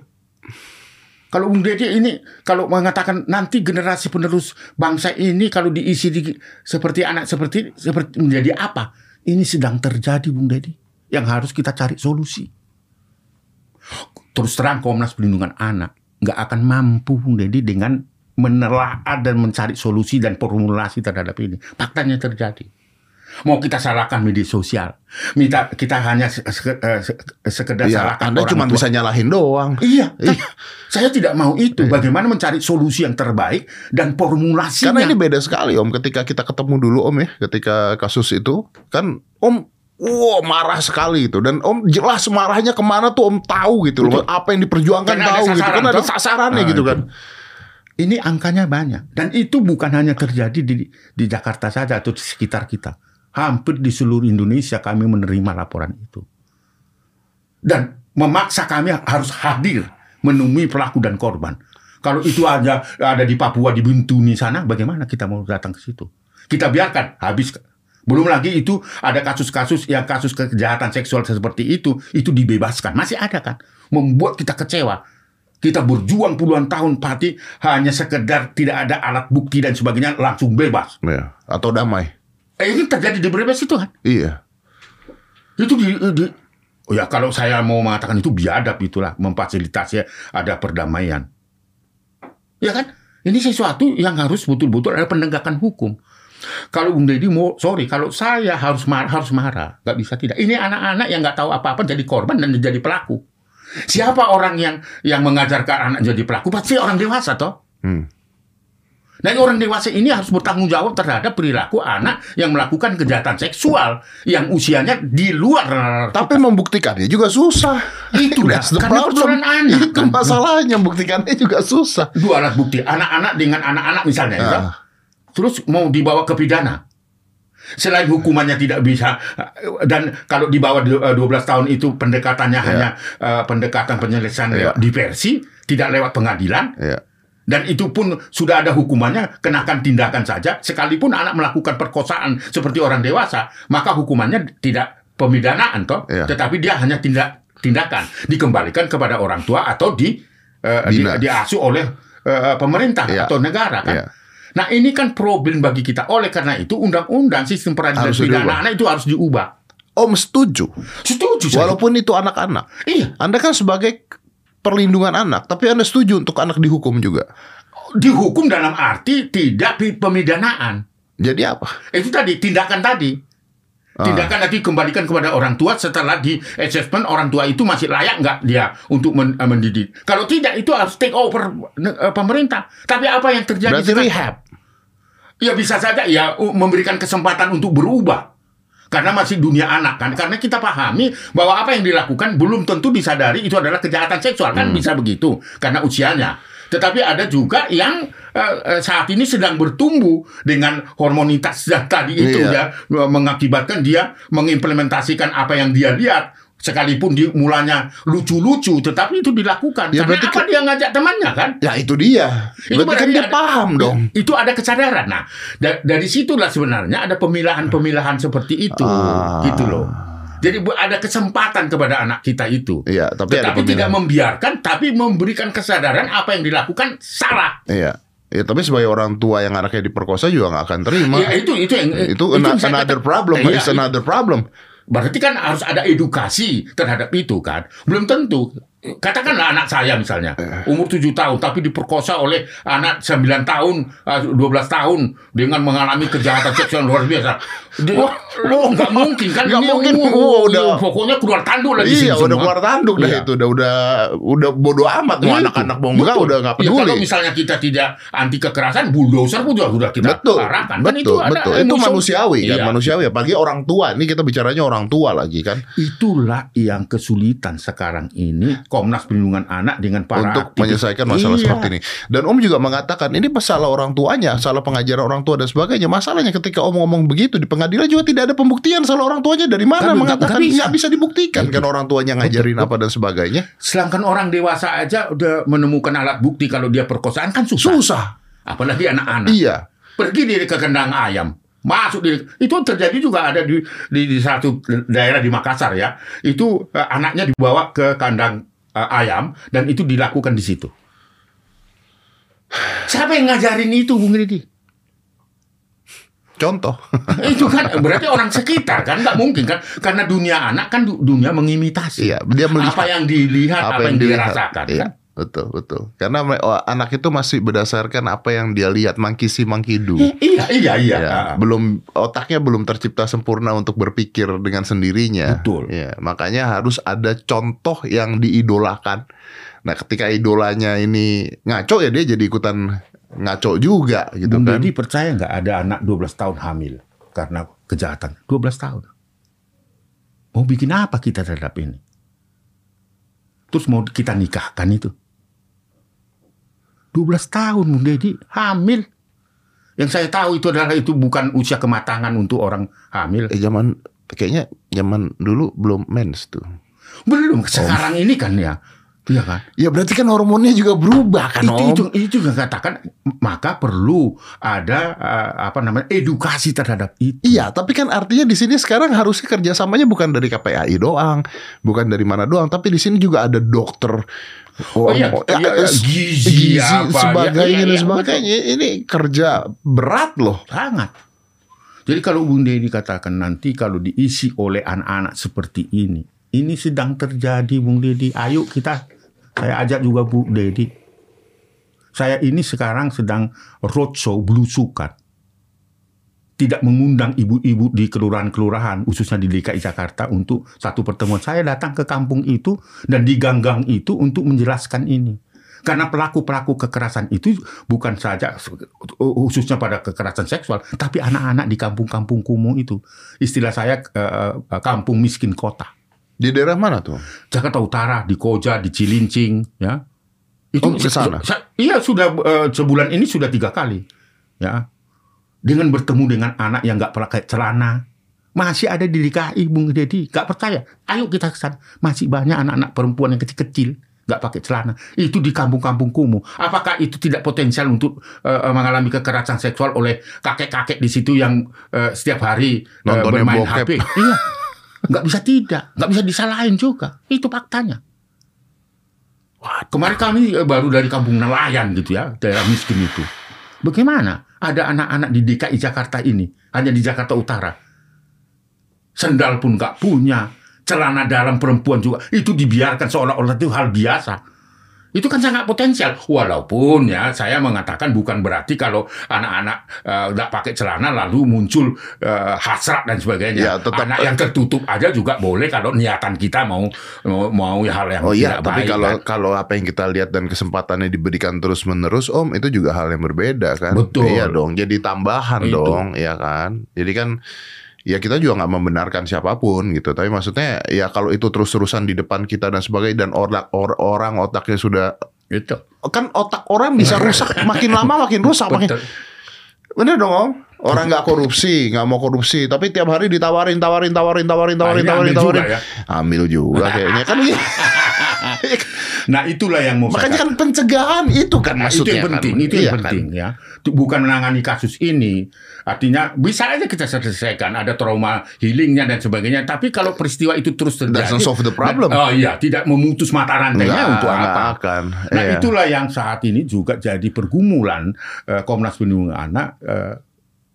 Kalau Bung Deddy ini kalau mengatakan nanti generasi penerus bangsa ini kalau diisi di, seperti anak seperti seperti menjadi apa? Ini sedang terjadi Bung Deddy yang harus kita cari solusi. Terus terang Komnas Perlindungan Anak nggak akan mampu Bung Deddy dengan menelaah dan mencari solusi dan formulasi terhadap ini. Faktanya terjadi. Mau kita salahkan media sosial, kita kita hanya eh, se- sekedar ya salahkan Anda orang cuma tua. bisa nyalahin doang Iya, Iya. saya tidak mau itu. Bagaimana mencari solusi yang terbaik dan formulasinya. Karena ini beda sekali Om ketika kita ketemu dulu Om ya ketika kasus itu kan Om Wah marah sekali itu dan Om jelas marahnya ke mana tuh Om tahu gitu loh apa yang diperjuangkan Karena tahu gitu kan ada sasarannya Nah, gitu itu. kan Ini angkanya banyak dan itu bukan hanya terjadi di di Jakarta saja atau di sekitar kita. Hampir di seluruh Indonesia kami menerima laporan itu. Dan memaksa kami harus hadir menemui pelaku dan korban. Kalau itu aja ada di Papua di Bintuni sana, bagaimana kita mau datang ke situ? Kita biarkan habis. Belum lagi itu ada kasus-kasus yang kasus kejahatan seksual seperti itu, itu dibebaskan. Masih ada kan? Membuat kita kecewa. Kita berjuang puluhan tahun pati hanya sekedar tidak ada alat bukti dan sebagainya langsung bebas. Ya. Atau damai. Eh, ini terjadi di Brebes itu kan? Iya. Itu di, di Oh ya kalau saya mau mengatakan itu biadab itulah memfasilitasi ada perdamaian. Ya kan? Ini sesuatu yang harus betul-betul ada penegakan hukum. Kalau Bung Deddy mau, sorry, kalau saya harus marah, harus marah. Nggak bisa tidak. Ini anak-anak yang nggak tahu apa-apa jadi korban dan jadi pelaku. Siapa orang yang yang mengajarkan anak jadi pelaku? Pasti orang dewasa toh. Hmm. Dan orang dewasa ini harus bertanggung jawab terhadap perilaku anak yang melakukan kejahatan seksual yang usianya di luar. Tapi membuktikannya juga susah. Itulah, That's the karena persoalan anak. *laughs* Itu masalahnya membuktikannya juga susah. dua alat bukti anak-anak dengan anak-anak misalnya ya. Ah. terus mau dibawa ke pidana selain hukumannya tidak bisa dan kalau di bawah du- eh, 12 tahun itu pendekatannya hanya eh, pendekatan penyelesaian Ya. lewat diversi tidak lewat pengadilan Ya. dan itu pun sudah ada hukumannya kenakan tindakan saja sekalipun anak melakukan perkosaan seperti orang dewasa maka hukumannya tidak pemidanaan toh Ya. tetapi dia hanya tindak tindakan dikembalikan kepada orang tua atau di eh, di- diasuh oleh eh, pemerintah Ya. atau negara kan Ya. Nah ini kan problem bagi kita. Oleh karena itu undang-undang sistem peradilan pidana anak itu harus diubah. Om setuju. Setuju saya. Walaupun itu anak-anak. Iya, Anda kan sebagai perlindungan anak, tapi Anda setuju untuk anak dihukum juga. dihukum dalam arti tidak pemidanaan. Jadi apa? Itu tadi tindakan tadi. Ah. Tindakan nanti kembalikan kepada orang tua setelah di assessment orang tua itu masih layak nggak dia untuk men- mendidik. Kalau tidak itu harus take over eh, pemerintah. Tapi apa yang terjadi Berarti rehab. Ya bisa saja ya memberikan kesempatan untuk berubah. Karena masih dunia anak kan. Karena kita pahami bahwa apa yang dilakukan belum tentu disadari itu adalah kejahatan seksual kan Hmm. bisa begitu karena usianya. Tetapi ada juga yang eh, saat ini sedang bertumbuh dengan hormonitas tadi itu Iya. ya mengakibatkan dia mengimplementasikan apa yang dia lihat sekalipun di mulanya lucu-lucu tetapi itu dilakukan Ya, karena apa ke- dia ngajak temannya kan Ya itu dia. Itu Berarti kan dia ada- paham dong. Itu ada kesadaran. Nah, da- dari situlah sebenarnya ada pemilahan-pemilahan seperti itu, Ah. gitu loh. Jadi ada kesempatan kepada anak kita itu. Iya, tapi Tetapi tidak membiarkan, tapi memberikan kesadaran apa yang dilakukan salah. Iya. Ya, tapi sebagai orang tua yang anaknya diperkosa juga nggak akan terima. Ya, itu itu yang itu saya another kata- problem, Iya, it's another problem. Berarti kan harus ada edukasi terhadap itu kan. Belum tentu. Katakanlah anak saya misalnya, Eh. umur 7 tahun tapi diperkosa oleh anak 9 tahun, eh, 12 tahun dengan mengalami kejahatan seksual luar biasa. Dia, lo nggak mungkin kan? Nggak mungkin. Oh, udah. Pokoknya keluar tanduk lagi Iya, sini udah keluar tanduk dah Iya. itu, udah udah udah bodoh amat mau Itu. anak-anak mau enggak udah nggak Ya, peduli. kalau misalnya kita tidak anti kekerasan, bulldozer pun juga sudah kita betul, arahkan. Kan betul, itu ada betul. Itu manusiawi kan, Iya. manusiawi. Apalagi orang tua. Ini kita bicaranya orang tua lagi kan. Itulah yang kesulitan sekarang ini Komnas Perlindungan Anak dengan para untuk aktivis. menyelesaikan masalah Iya. seperti ini. Dan Om juga mengatakan ini masalah orang tuanya, salah pengajaran orang tua dan sebagainya. Masalahnya ketika Om ngomong begitu di pengadilan juga tidak ada pembuktian salah orang tuanya dari mana Nggak- mengatakan nggak bisa. nggak bisa dibuktikan kan orang tuanya ngajarin apa dan sebagainya. Sedangkan orang dewasa aja udah menemukan alat bukti kalau dia perkosaan kan susah. Susah. Apalagi anak-anak. Iya. Pergi dia ke kandang ayam. Masuk di itu terjadi juga ada di di, di satu daerah di Makassar ya. Itu eh, anaknya dibawa ke kandang eh, ayam dan itu dilakukan di situ. *sighs* Siapa yang ngajarin itu Bung Ridi? Contoh. *laughs* itu kan berarti orang sekitar kan nggak mungkin kan karena dunia anak kan du- dunia mengimitasi iya, dia melihat apa yang dilihat apa, yang, dilihat. dirasakan Iya, kan Betul, betul. Karena oh, anak itu masih berdasarkan apa yang dia lihat, mangkisi mangkidu. iya iya iya Ya, Ah. belum otaknya belum tercipta sempurna untuk berpikir dengan sendirinya. Betul. Ya, makanya harus ada contoh yang diidolakan. Nah, ketika idolanya ini ngaco ya dia jadi ikutan ngaco juga gitu Bung kan. Deddy percaya nggak ada anak 12 tahun hamil karena kejahatan 12 tahun mau bikin apa kita terhadap ini terus mau kita nikahkan itu 12 tahun Bung Deddy hamil yang saya tahu itu adalah itu bukan usia kematangan untuk orang hamil Eh zaman kayaknya zaman dulu belum mens tuh. belum sekarang ini kan ya Iya kan? Ya berarti kan hormonnya juga berubah kan itu, Om. itu itu juga katakan maka perlu ada eh, apa namanya edukasi terhadap itu. Iya, tapi kan artinya di sini sekarang harusnya kerjasamanya bukan dari KPAI doang, bukan dari mana doang, tapi di sini juga ada dokter, Oh iya, iya, iya, gizi apa, sebagainya iya, iya, dan sebagainya. Ini kerja berat loh. Sangat. Jadi kalau Bung Deddy katakan nanti kalau diisi oleh anak-anak seperti ini, ini sedang terjadi Bung Deddy. Ayo kita, saya ajak juga Bu Deddy. Saya ini sekarang sedang roadshow belusukan. Tidak mengundang ibu-ibu di kelurahan-kelurahan, khususnya di DKI Jakarta untuk satu pertemuan. Saya datang ke kampung itu dan di gang-gang itu untuk menjelaskan ini. Karena pelaku-pelaku kekerasan itu bukan saja khususnya pada kekerasan seksual, tapi anak-anak di kampung-kampung kumuh itu. Istilah saya eh, kampung miskin kota. Di daerah mana tuh? Jakarta Utara, di Koja, di Cilincing, ya. Oh, ke sana? Iya, sudah eh, sebulan ini sudah tiga kali, ya. Dengan bertemu dengan anak yang nggak pakai celana, masih ada di DKI, Bung Deddy. Nggak percaya? Ayo kita ke sana. Masih banyak anak-anak perempuan yang kecil-kecil nggak pakai celana. Itu di kampung-kampung kumuh. Apakah itu tidak potensial untuk eh, mengalami kekerasan seksual oleh kakek-kakek di situ yang eh, setiap hari Nontonnya bermain bokep. HP? Iya. Nggak bisa tidak, nggak bisa disalahin juga. Itu faktanya. Wah, kemarin kami baru dari kampung nelayan gitu ya, daerah miskin itu. Bagaimana ada anak-anak di DKI Jakarta ini, hanya di Jakarta Utara. Sendal pun nggak punya, celana dalam perempuan juga, itu dibiarkan seolah-olah itu hal biasa. Itu kan sangat potensial. Walaupun ya saya mengatakan bukan berarti kalau anak-anak eh, nggak pakai celana lalu muncul eh, hasrat dan sebagainya. Ya, tetap- anak yang tertutup aja juga boleh kalau niatan kita mau mau, mau hal yang Oh iya, tidak tapi baik, kalau kan. kalau apa yang kita lihat dan kesempatannya diberikan terus menerus, Om, itu juga hal yang berbeda kan? Betul. Iya dong, jadi tambahan Itu. dong, ya kan? Jadi kan ya kita juga nggak membenarkan siapa pun gitu, tapi maksudnya ya kalau itu terus-terusan di depan kita dan sebagainya dan otak or- orang otaknya sudah itu kan otak orang bisa rusak *laughs* makin lama makin rusak makin bener dong om. Orang nggak korupsi nggak mau korupsi tapi tiap hari ditawarin tawarin tawarin tawarin tawarin Akhirnya tawarin ambil tawarin. juga ya. ambil juga kayaknya. Kan. *laughs* Nah itulah yang mau makanya kan pencegahan itu kan Nah, itu maksudnya yang penting, kan. itu yang Iya kan? penting ya. Itu bukan menangani kasus ini. Artinya bisa aja kita selesaikan ada trauma healingnya dan sebagainya. Tapi kalau peristiwa itu terus terjadi, Doesn't solve the problem. dan- oh iya, tidak memutus mata rantainya Nggak, untuk apa? akan. Nah Iya. itulah yang saat ini juga jadi pergumulan eh, Komnas Perlindungan Anak. eh,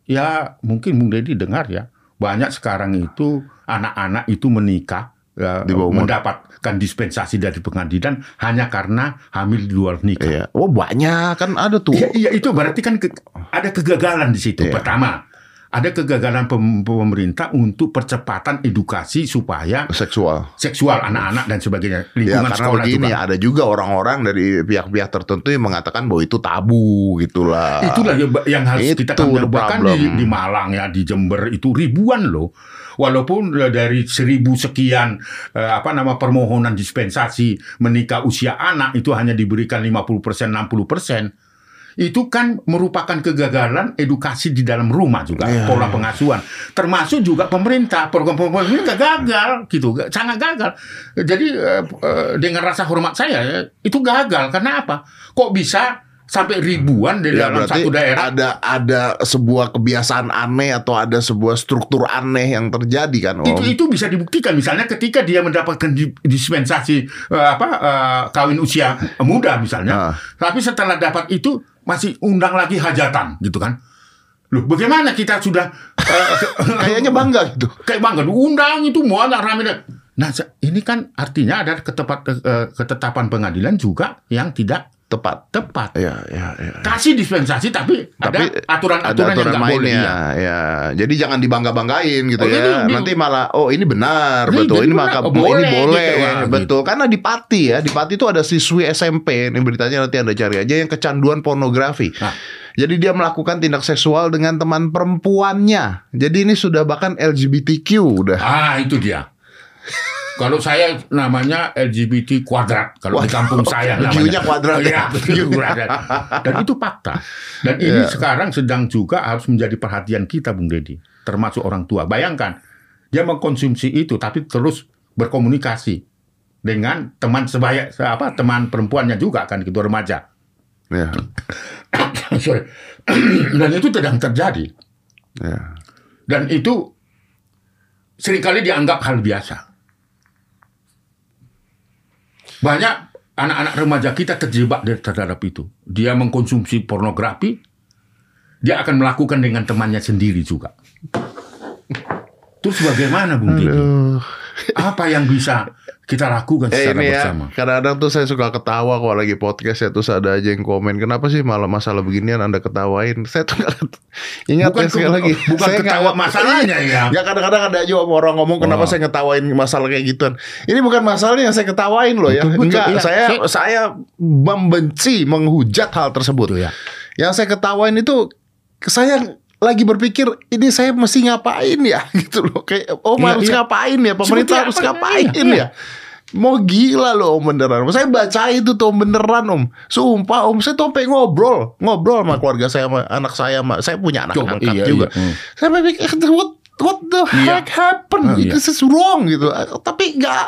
ya mungkin Bung Deddy dengar ya banyak sekarang itu anak-anak itu menikah. Eh, Di bawah umur. mendapatkan dispensasi dari pengadilan hanya karena hamil di luar nikah. Iya. Oh banyak kan ada tuh. Iya, iya itu berarti kan ke- ada kegagalan di situ. Iya. Pertama, ada kegagalan pem- pemerintah untuk percepatan edukasi supaya Seksual. seksual anak-anak dan sebagainya. Ya Lingkungan karena sekolah begini juga. ada juga orang-orang dari pihak-pihak tertentu yang mengatakan bahwa itu tabu gitulah. Itulah yang, harus Itu kita tanggung bahkan di, di Malang ya di Jember itu ribuan loh. Walaupun eh, dari seribu sekian eh, apa nama permohonan dispensasi menikah usia anak itu hanya diberikan 50% 60% itu kan merupakan kegagalan edukasi di dalam rumah juga Iya, pola iya. pengasuhan. Termasuk juga pemerintah program-program ini gagal gitu sangat gagal. Jadi eh, eh, dengan rasa hormat saya ya, itu gagal. Karena apa? Kok bisa sampai ribuan di Ya dalam satu daerah? ada ada sebuah kebiasaan aneh atau ada sebuah struktur aneh yang terjadi kan Om. itu itu bisa dibuktikan. Misalnya ketika dia mendapatkan di- dispensasi eh, apa kawin usia muda misalnya. Ah. tapi setelah dapat itu masih undang lagi hajatan gitu kan loh bagaimana kita sudah eh, *laughs* Kayaknya bangga gitu. kayak bangga undang itu mau anak rame dan- nah ini kan artinya ada ketepat, eh, ketetapan pengadilan juga yang tidak Tepat. tepat Ya, ya, ya. kasih dispensasi tapi, Tapi ada aturan-aturan yang aturan nggak boleh iya. ya. Jadi jangan dibangga-banggain gitu Oh, ya. jadi di- Nanti malah oh ini benar, Ini betul. Ini maka Oh, ini boleh, boleh, gitu. Wah, betul. Karena di Pati ya, di Pati itu ada siswi SMP. Ini beritanya nanti Anda cari aja yang kecanduan pornografi. Nah. Jadi dia melakukan tindak seksual dengan teman perempuannya. Jadi ini sudah bahkan LGBTQ udah. Ah, itu dia. Kalau saya namanya LGBT kuadrat. Kalau di kampung saya *laughs* namanya. Kuadrat. Iya, Q kuadrat. Dan itu fakta. Dan ini Iya. sekarang sedang juga harus menjadi perhatian kita, Bung Deddy. Termasuk orang tua. Bayangkan, dia mengkonsumsi itu tapi terus berkomunikasi. dengan teman sebaya apa teman perempuannya juga kan gitu remaja. Ya. *coughs* Sorry. *coughs* Dan itu sedang terjadi. Ya. Dan itu sering kali dianggap hal biasa. Banyak anak-anak remaja kita terjebak terhadap itu. Dia mengkonsumsi pornografi, dia akan melakukan dengan temannya sendiri juga. Terus bagaimana Bung Didi? Apa yang bisa kita lakukan Eh secara ini ya, bersama? kadang-kadang tuh saya suka ketawa kalau lagi podcast ya terus ada aja yang komen kenapa sih malah masalah beginian anda ketawain *laughs* saya tuh ingat Bukan ya sekali lagi bukan Saya ketawa masalahnya *laughs* ya. ya kadang-kadang ada aja orang ngomong kenapa Oh. saya ngetawain masalah kayak gituan ini bukan masalahnya yang saya ketawain loh ya Betul, enggak iya. saya Saya- saya membenci menghujat hal tersebut Betul, ya. yang saya ketawain itu saya lagi berpikir ini saya mesti ngapain ya *laughs* gitu loh kayak oh Iya, harus iya. ngapain ya pemerintah Seperti harus apa? ngapain Iya, ya mau gila loh om beneran. Saya baca itu tuh om beneran om. Sumpah om saya tuh ngobrol. Ngobrol sama keluarga saya sama anak saya sama saya punya anak Coba, angkat iya, juga. iya, hmm. saya berpikir what what the Iya. heck happened? Ah, iya. this is wrong gitu. Tapi nggak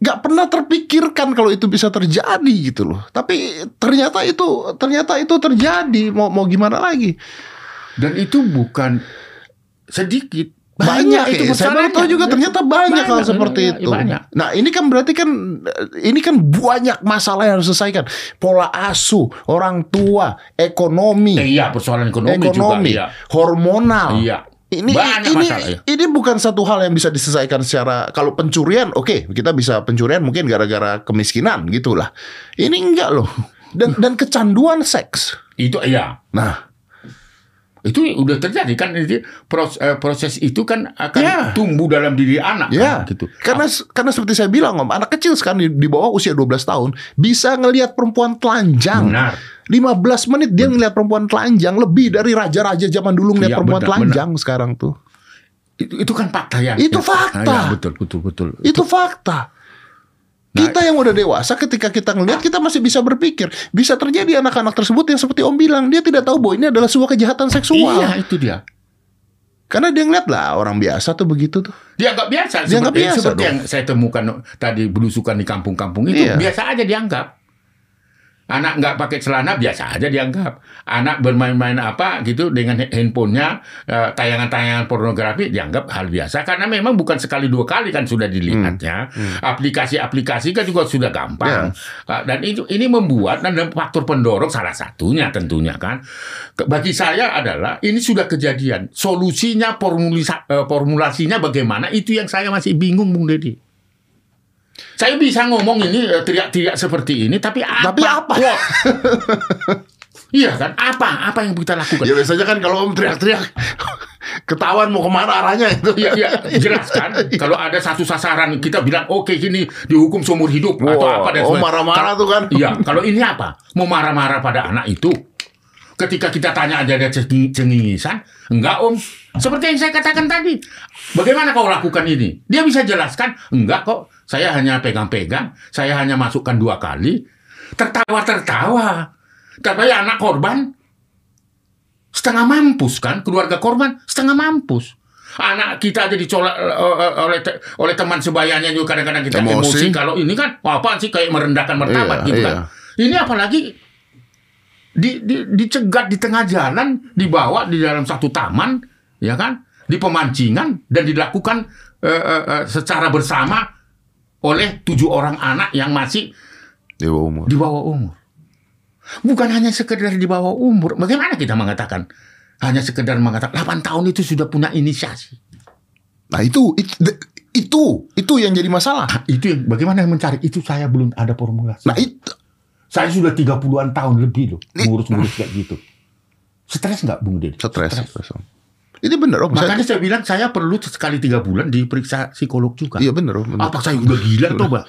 nggak pernah terpikirkan kalau itu bisa terjadi gitu loh. Tapi ternyata itu ternyata itu terjadi. Mau mau gimana lagi? Dan itu bukan sedikit. Banyak, itu ya. saya baru tahu juga ternyata banyak, hal seperti iya, itu. Banyak. Nah ini kan berarti kan ini kan banyak masalah yang harus diselesaikan. Pola asuh, orang tua, ekonomi, Eh, iya, persoalan ekonomi, ekonomi, juga. Iya. hormonal. Iya. Ini Banyak ini masalah, ya. ini bukan satu hal yang bisa diselesaikan secara kalau pencurian oke kita bisa pencurian mungkin gara-gara kemiskinan gitulah. Ini enggak loh. Dan dan kecanduan seks. Itu iya. Nah, Itu udah terjadi kan ini proses, eh, proses itu kan akan Ya. tumbuh dalam diri anak Ya, kan, gitu. karena karena seperti saya bilang om, anak kecil sekarang di, di bawah usia 12 tahun bisa ngelihat perempuan telanjang. Benar. 15 menit dia ngelihat perempuan telanjang lebih dari raja-raja zaman dulu ngelihat Iya, perempuan benar, telanjang sekarang tuh. Itu, itu kan fakta ya. Itu Ya. fakta. Ya, betul, betul, betul. Itu fakta. Nah, Kita yang udah dewasa ketika kita ngelihat kita masih bisa berpikir bisa terjadi anak-anak tersebut yang seperti Om bilang dia tidak tahu bahwa ini adalah sebuah kejahatan seksual Iya, itu dia. karena dia ngeliat lah orang biasa tuh begitu tuh Dianggap biasa. Dianggap seperti, biasa seperti dong. yang saya temukan tadi belusukan di kampung-kampung itu Iya. biasa aja dianggap. Anak nggak pakai celana biasa aja dianggap. Anak bermain-main apa gitu dengan handphonenya eh, tayangan-tayangan pornografi dianggap hal biasa karena memang bukan sekali dua kali kan sudah dilihatnya. Aplikasi-aplikasi kan juga sudah gampang. Eh, Dan itu ini membuat dan faktor pendorong salah satunya tentunya kan. Bagi saya adalah ini sudah kejadian. Solusinya eh, formulasinya bagaimana itu yang saya masih bingung Bung Deddy. Saya bisa ngomong ini eh, teriak-teriak seperti ini tapi apa? Tapi apa? *laughs* Iya kan? Apa? Apa yang kita lakukan? ya biasanya kan kalau Om teriak-teriak *laughs* ketahuan mau ke mana arahnya itu Iya, iya, *laughs* jelas kan. Kalau ada satu sasaran kita bilang oke ini dihukum seumur hidup atau Wah, apa dan oh, marah-marah tuh kan. Iya, kalau ini apa? Mau marah-marah pada anak itu? Ketika kita tanya ada ada cengi- cengingisan, enggak om. Seperti yang saya katakan tadi, bagaimana kau lakukan ini? Dia bisa jelaskan, enggak kok. Saya hanya pegang-pegang, saya hanya masukkan dua kali, tertawa-tertawa. Tapi anak korban setengah mampus kan? Keluarga korban setengah mampus. Anak kita aja dicolak eh, eh, oleh te- oleh teman sebayanya juga kadang-kadang kita Emosi. emosi, kalau ini kan wah, apaan sih? Kayak merendahkan martabat Iya, gitu iya. kan ini apalagi di, di, dicegat di tengah jalan dibawa di dalam satu taman ya kan? Di pemancingan dan dilakukan eh, eh, eh, secara bersama oleh tujuh orang anak yang masih di bawah umur di bawah umur. Bukan hanya sekedar di bawah umur. Bagaimana kita mengatakan? Hanya sekedar mengatakan 8 tahun itu sudah punya inisiasi. nah itu itu itu, itu yang jadi masalah Nah, itu yang bagaimana mencari itu saya belum ada formulasi. nah itu saya sudah 30-an tahun lebih loh ngurus-ngurus kayak gitu. Stres nggak Bung Deddy? stres, stres Om. Ini bener om saya, Makanya saya bilang saya perlu sekali tiga bulan diperiksa psikolog juga. iya bener om. Apa saya udah gila coba?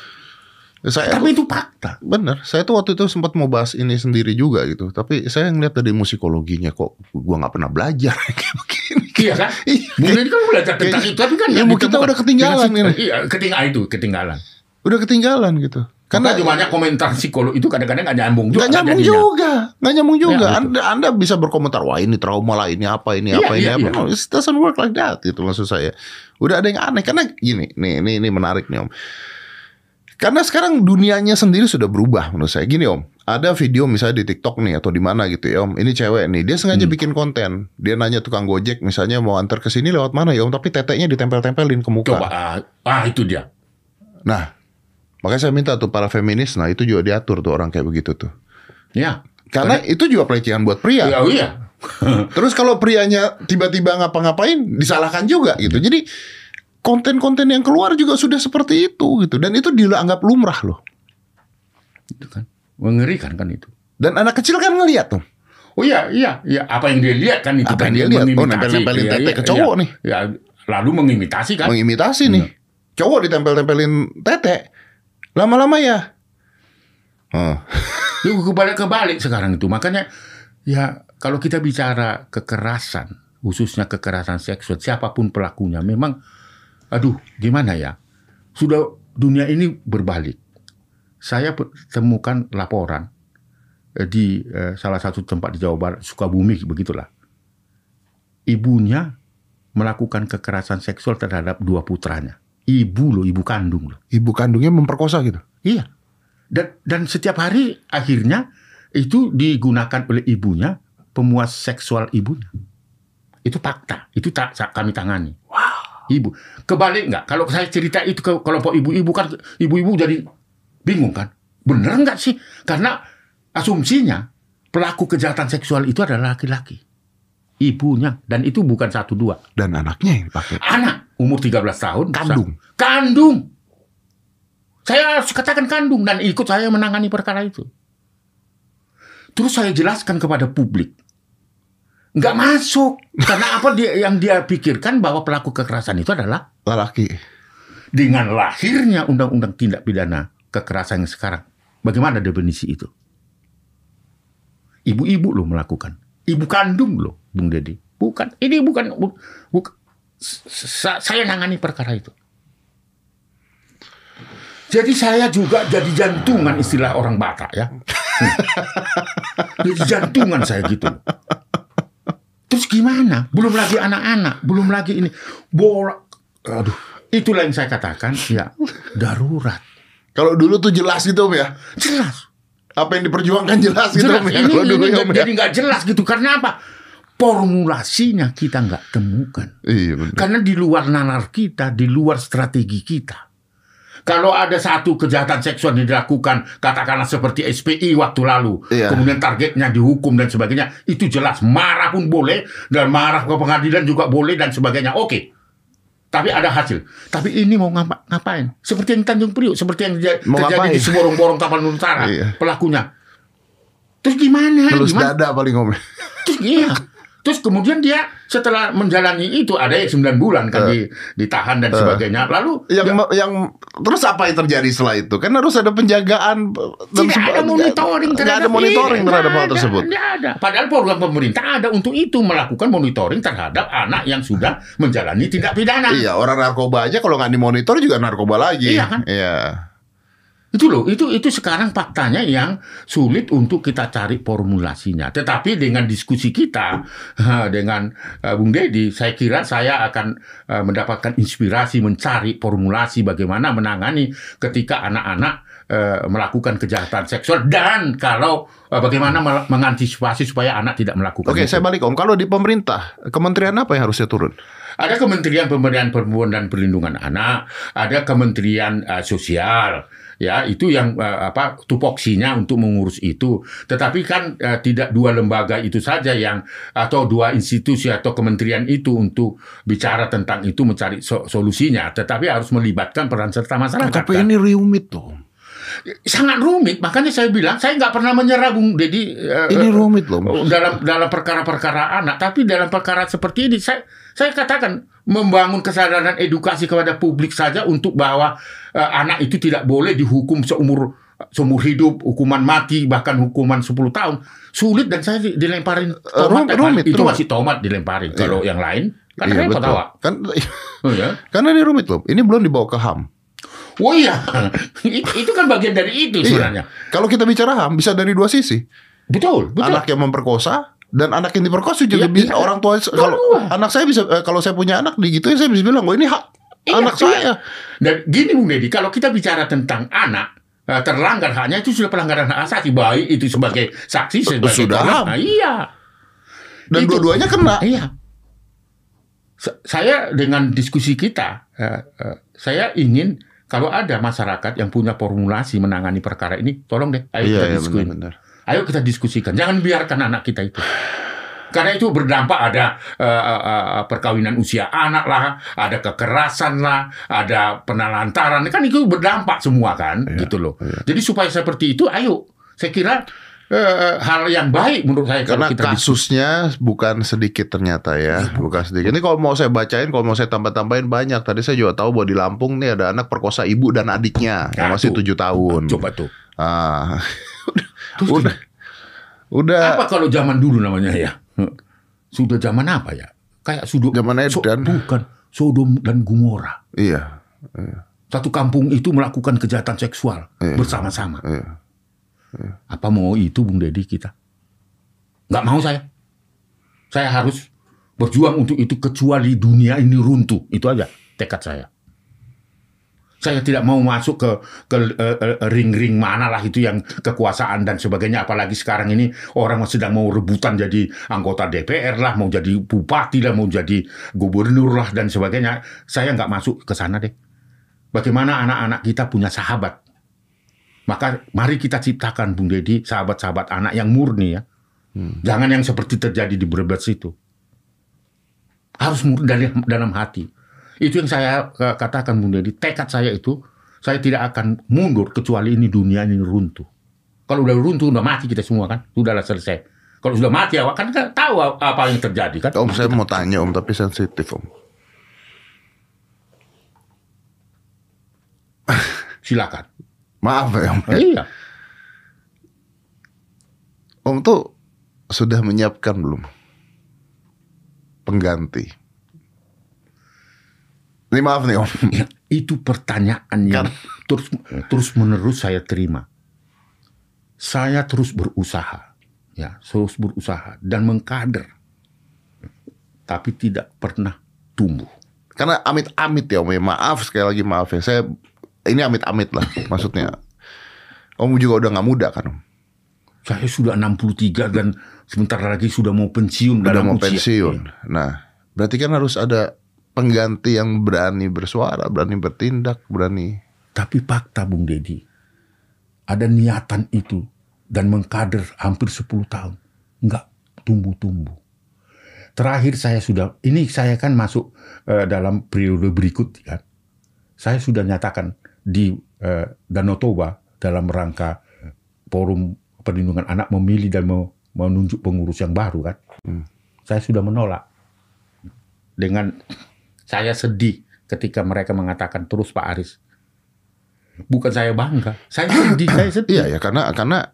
saya Tapi itu fakta. Bener, saya tuh waktu itu sempat mau bahas ini sendiri juga gitu. Tapi saya ngeliat dari musikologinya kok gua nggak pernah belajar *laughs* kayak begini. Iya kan? *laughs* Iya. Deddy kan belajar tentang itu, tapi kan yang kita udah ketinggalan ini. Iya, ketinggalan itu, ketinggalan. Udah ketinggalan gitu. Karena Karena banyak komentar psikolog itu kadang-kadang nggak nyambung juga. nggak nyambung jadinya. juga, nggak nyambung juga. Ya, anda Anda bisa berkomentar wah ini trauma lah, ini apa, ini Iya, apa, ini iya, apa. No, it doesn't work like that gitu maksud saya. Udah ada yang aneh karena gini, nih, ini ini menarik nih om. Karena sekarang dunianya sendiri sudah berubah menurut saya. Gini om, ada video misalnya di TikTok nih atau di mana gitu ya om. Ini cewek nih, dia sengaja Hmm. bikin konten. Dia nanya tukang gojek misalnya mau antar ke sini lewat mana ya om, tapi teteknya ditempel-tempelin ke muka. Coba ah, ah itu dia. Nah, makanya saya minta tuh para feminis, nah itu juga diatur tuh orang kayak begitu tuh. Ya. Karena itu juga pelecehan buat pria. Ya, iya. *laughs* Terus kalau prianya tiba-tiba ngapa-ngapain disalahkan juga gitu. Jadi konten-konten yang keluar juga sudah seperti itu gitu dan itu dianggap lumrah loh. Itu kan mengerikan kan itu. Dan anak kecil kan ngeliat tuh. Oh iya, iya, iya. Apa yang dia lihat kan itu Apa kan yang dia lihat? Oh, nempel-nempelin Iya, tete iya, ke cowok iya. nih. Ya, lalu mengimitasi kan. Mengimitasi nih. Cowok ditempel-tempelin tete. Lama-lama ya. Oh. *laughs* Itu kebalik kebalik sekarang itu. Makanya ya kalau kita bicara kekerasan, khususnya kekerasan seksual, siapa pun pelakunya, memang, aduh, gimana ya? Sudah dunia ini berbalik. Saya temukan laporan eh, di eh, salah satu tempat di Jawa Barat, Sukabumi, begitulah. Ibunya melakukan kekerasan seksual terhadap dua putranya. Ibu loh, ibu kandung loh. Ibu kandungnya memperkosa gitu. Iya. Dan dan setiap hari akhirnya itu digunakan oleh ibunya pemuas seksual ibunya. Itu fakta. Itu tak kami tangani. Wow. Ibu. Kebalik nggak? Kalau saya cerita itu ke kelompok ibu-ibu kan ibu-ibu jadi bingung kan? Bener nggak sih? Karena asumsinya pelaku kejahatan seksual itu adalah laki-laki. Ibunya dan itu bukan satu dua. Dan anaknya yang dipakai. Anak umur 13 tahun Kandung. sa- Kandung. Saya harus katakan kandung dan ikut saya menangani perkara itu. Terus saya jelaskan kepada publik. Nggak masuk. *laughs* Karena apa dia yang dia pikirkan bahwa pelaku kekerasan itu adalah Lelaki. dengan lahirnya undang-undang tindak pidana kekerasan yang sekarang. Bagaimana definisi itu? Ibu-ibu loh melakukan. Ibu kandung loh, Bung Deddy. Bukan. Ini bukan. bu- bukan saya nangani perkara itu. Jadi saya juga jadi jantungan istilah orang Batak ya. *laughs* Jadi jantungan saya gitu. Terus gimana? Belum lagi anak-anak, belum lagi ini bola. Aduh, itulah yang saya katakan ya darurat. Kalau dulu tuh jelas gitu om ya. Jelas. Apa yang diperjuangkan jelas gitu jelas. om ya. Ini, Kalau dulu ini ya, Om, ya. jadi nggak jelas gitu. Karena apa? Formulasinya kita nggak temukan. Iya benar. Karena di luar nalar kita, di luar strategi kita. Kalau ada satu kejahatan seksual yang dilakukan, katakanlah seperti SPI waktu lalu, Iya. kemudian targetnya dihukum dan sebagainya, itu jelas marah pun boleh dan marah ke pengadilan juga boleh dan sebagainya. Oke. Tapi ada hasil. Tapi ini mau ngapa- ngapain? Seperti yang Tanjung Priok, seperti yang Mau terjadi ngapain? di Seborong-borong Tapan Utara, Iya. pelakunya. Terus gimana? Telus Gimana? dada paling om. Terus iya. Terus kemudian dia setelah menjalani itu ada yang 9 bulan kan di, ditahan dan sebagainya. Lalu yang yang terus apa yang terjadi setelah itu? Kan harus ada penjagaan dan tidak ada monitoring terhadap ada monitoring terhadap hal tersebut. nggak ada. Padahal program pemerintah ada untuk itu melakukan monitoring terhadap anak yang sudah menjalani tindak pidana. Iya, orang narkoba aja kalau nggak dimonitor juga narkoba lagi. Iya kan? Iya. Itu loh, itu itu sekarang faktanya yang sulit untuk kita cari formulasinya. Tetapi dengan diskusi kita *laughs* dengan Bung Deddy, saya kira saya akan mendapatkan inspirasi mencari formulasi bagaimana menangani ketika anak-anak melakukan kejahatan seksual dan kalau bagaimana mengantisipasi supaya anak tidak melakukan Oke, itu. saya balik Om. Kalau di pemerintah, kementerian apa yang harusnya turun? Ada Kementerian Pemberdayaan Perempuan dan Perlindungan Anak, ada Kementerian eh, Sosial, ya itu yang eh, apa tupoksinya untuk mengurus itu. Tetapi kan eh, tidak dua lembaga itu saja yang atau dua institusi atau kementerian itu untuk bicara tentang itu mencari so- solusinya, tetapi harus melibatkan peran serta masyarakat. Tapi kan. ini rumit tuh. sangat rumit, makanya saya bilang saya nggak pernah menyerah Bung Dedi eh, Ini rumit loh. dalam dalam perkara-perkara anak, tapi dalam perkara seperti ini saya saya katakan membangun kesadaran edukasi kepada publik saja untuk bahwa eh, anak itu tidak boleh dihukum seumur seumur hidup, hukuman mati bahkan hukuman 10 tahun sulit dan saya di- dilemparin tomat rumit, rumit, itu rumit. masih tomat dilemparin. Kalau yang lain kan Iya, repot awak. Kan *laughs* Oh, ya. karena ini rumit loh. Ini belum dibawa ke HAM. Oh iya, *laughs* itu, itu kan bagian dari itu sebenarnya. Iya. Kalau kita bicara HAM bisa dari dua sisi. Betul, betul. Anak yang memperkosa dan anak yang diperkosa juga Iya, bisa iya. orang tua kalau anak saya bisa eh, kalau saya punya anak digituin saya bisa bilang, "Oh ini hak Iya, anak iya. saya. Dan gini Bung Deddy, kalau kita bicara tentang anak eh, terlanggar haknya itu sudah pelanggaran hak asasi baik itu sebagai saksi sebagai Sudah. Nah, iya. Dan dua-duanya kena. Iya. Sa- Saya dengan diskusi kita, eh, eh, saya ingin kalau ada masyarakat yang punya formulasi menangani perkara ini, tolong deh, ayo Iya, kita iya diskusikan. benar-benar. Ayo kita diskusikan. Jangan biarkan anak kita itu. Karena itu berdampak ada eh, eh, perkawinan usia anak lah, ada kekerasan lah, ada penelantaran. Kan itu berdampak semua kan, Iya, gitu loh. Jadi supaya seperti itu, ayo. Saya kira hal yang baik menurut saya Karena kalau kita diskusi. kasusnya bukan sedikit ternyata ya, bukan sedikit. Ini kalau mau saya bacain, kalau mau saya tambah-tambahin banyak. Tadi saya juga tahu bahwa di Lampung nih ada anak perkosa ibu dan adiknya yang Nah, masih tuh. tujuh tahun. Coba tuh. Ah, *laughs* Terus udah, udah. apa kalau zaman dulu namanya ya? Sudah zaman apa ya? Kayak sudah Zaman Edan. bukan Sodom dan Gomora. Iya, Satu kampung itu melakukan kejahatan seksual Iya. bersama-sama. iya. Apa mau itu Bung Deddy kita? Nggak mau saya. Saya harus berjuang untuk itu kecuali dunia ini runtuh. Itu aja tekad saya. Saya tidak mau masuk ke ke eh, eh, ring-ring mana lah itu yang kekuasaan dan sebagainya. Apalagi sekarang ini orang sedang mau rebutan jadi anggota DPR lah, mau jadi bupati lah, mau jadi gubernur lah dan sebagainya. Saya nggak masuk ke sana deh. Bagaimana anak-anak kita punya sahabat? Maka mari kita ciptakan Bung Deddy sahabat-sahabat anak yang murni ya. Jangan yang seperti terjadi di Brebes itu. Harus murni dari dalam hati. Itu yang saya eh, katakan Bung Deddy. Tekad saya itu saya tidak akan mundur kecuali ini dunia ini runtuh. Kalau udah runtuh udah mati kita semua kan, sudahlah selesai. Kalau sudah mati awak kan kan tahu apa yang terjadi kan. Om saya mau tanya Om tapi sensitif Om. *laughs* Silakan. Maaf ya Om. Iya. Om tuh sudah menyiapkan belum pengganti? Ini maaf nih Om. Ya, itu pertanyaan yang terus terus menerus saya terima. Saya terus berusaha, ya, terus berusaha dan mengkader, tapi tidak pernah tumbuh. Karena amit-amit ya Om ya. Maaf sekali lagi maaf ya. Saya ini amit-amit lah maksudnya. Om juga udah nggak muda kan Om. Saya sudah 63 dan sebentar lagi sudah mau pensiun Udah dalam mau usia. pensiun. Nah, berarti kan harus ada pengganti yang berani bersuara, berani bertindak, berani. Tapi fakta Bung Deddy, ada niatan itu dan mengkader hampir 10 tahun. Nggak tumbuh-tumbuh. Terakhir saya sudah, ini saya kan masuk eh, dalam periode berikut kan. Saya sudah nyatakan di eh, Danau Toba dalam rangka forum perlindungan anak memilih dan menunjuk pengurus yang baru kan. Saya sudah menolak. Dengan saya sedih ketika mereka mengatakan terus Pak Aris. Bukan saya bangga, saya sedih, saya *clears throat* sedih. Iya ya karena karena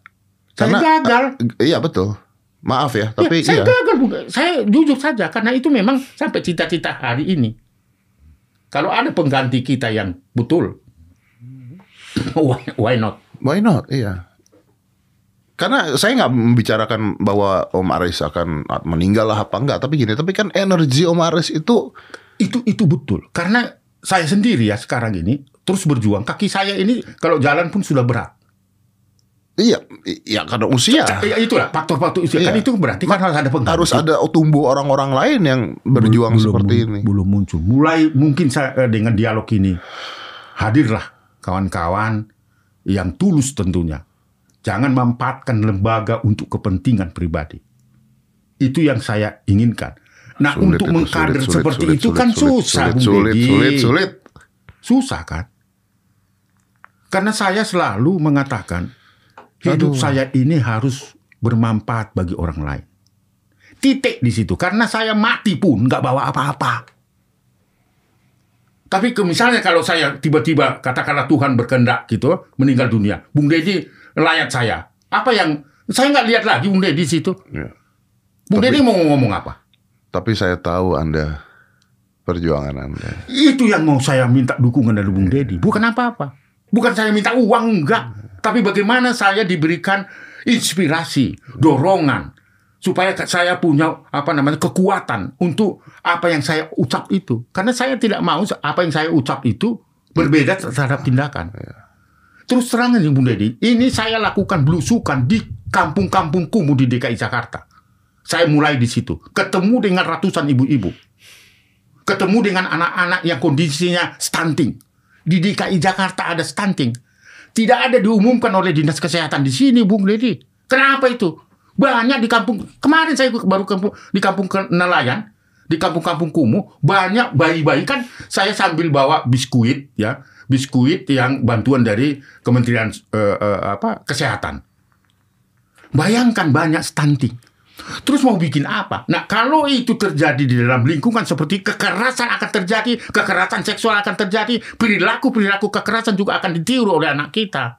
saya karena gagal. iya betul. Maaf ya, Ya, tapi saya iya. gagal. Saya jujur saja karena itu memang sampai cita-cita hari ini. Kalau ada pengganti kita yang betul, *clears throat* why, why not? Why not? Iya. Karena saya nggak membicarakan bahwa Om Aris akan meninggal lah apa enggak, tapi gini, tapi kan energi Om Aris itu Itu itu betul. Karena saya sendiri ya sekarang ini terus berjuang. Kaki saya ini kalau jalan pun sudah berat. iya, iya karena usia Ya, itulah faktor-faktor usia. Kan Iya. itu berarti kan harus ada pengganti. harus ada tumbuh orang-orang lain yang berjuang Belum- seperti belum- ini. Belum muncul. Mulai mungkin saya eh, dengan dialog ini hadirlah kawan-kawan yang tulus tentunya. Jangan memanfaatkan lembaga untuk kepentingan pribadi. Itu yang saya inginkan. Nah, Sulit untuk mengkader sulit, seperti sulit, itu sulit, kan sulit, susah, sulit, Bung sulit, sulit, sulit. Susah kan? Karena saya selalu mengatakan hidup Aduh. saya ini harus bermanfaat bagi orang lain. Titik di situ. Karena saya mati pun nggak bawa apa-apa. Tapi ke, misalnya kalau saya tiba-tiba katakanlah Tuhan berkehendak gitu meninggal dunia, Bung Deddy layat saya. Apa yang saya nggak lihat lagi Bung Deddy di situ. Ya. Bung Deddy mau ngomong apa? Tapi saya tahu Anda perjuangan Anda. Itu yang mau saya minta dukungan dari Bung Deddy. Bukan apa-apa. Bukan saya minta uang, enggak. Tapi bagaimana saya diberikan inspirasi, dorongan. supaya saya punya apa namanya kekuatan untuk apa yang saya ucap itu. Karena saya tidak mau apa yang saya ucap itu berbeda terhadap tindakan. Terus terang nih Bung Deddy, ini saya lakukan belusukan di kampung-kampung kumuh di DKI Jakarta. Saya mulai di situ, ketemu dengan ratusan ibu-ibu, ketemu dengan anak-anak yang kondisinya stunting. Di DKI Jakarta ada stunting. Tidak ada diumumkan oleh dinas kesehatan di sini, Bung Deddy. Kenapa itu? Banyak di kampung kemarin saya baru kampung di kampung nelayan, di kampung-kampung kumuh banyak bayi-bayi kan saya sambil bawa biskuit ya, biskuit yang bantuan dari Kementerian eh, eh, apa kesehatan. Bayangkan banyak stunting. Terus mau bikin apa? Nah, kalau itu terjadi di dalam lingkungan seperti kekerasan akan terjadi, kekerasan seksual akan terjadi, perilaku-perilaku kekerasan juga akan ditiru oleh anak kita.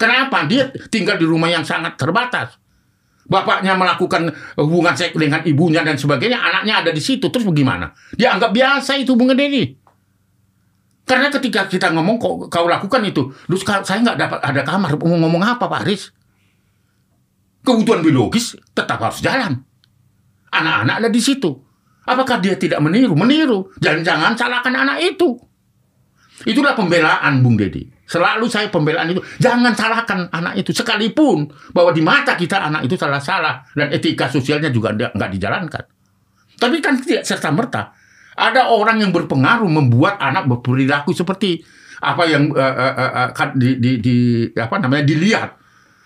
Kenapa? Dia tinggal di rumah yang sangat terbatas. Bapaknya melakukan hubungan seks dengan ibunya dan sebagainya, anaknya ada di situ. Terus bagaimana? Dia anggap biasa itu Bung Deddy. Karena ketika kita ngomong kau, kau lakukan itu, terus saya nggak dapat ada kamar. Mau ngomong apa Pak Aris? Kebutuhan biologis tetap harus jalan. Anak-anak ada di situ. Apakah dia tidak meniru? Meniru. Jangan-jangan salahkan anak itu. Itulah pembelaan Bung Deddy. Selalu saya pembelaan itu. Jangan salahkan anak itu. Sekalipun bahwa di mata kita anak itu salah-salah. Dan etika sosialnya juga nggak dijalankan. Tapi kan tidak serta-merta. Ada orang yang berpengaruh membuat anak berperilaku seperti apa yang eh, eh, kan di, di, di- apa namanya dilihat.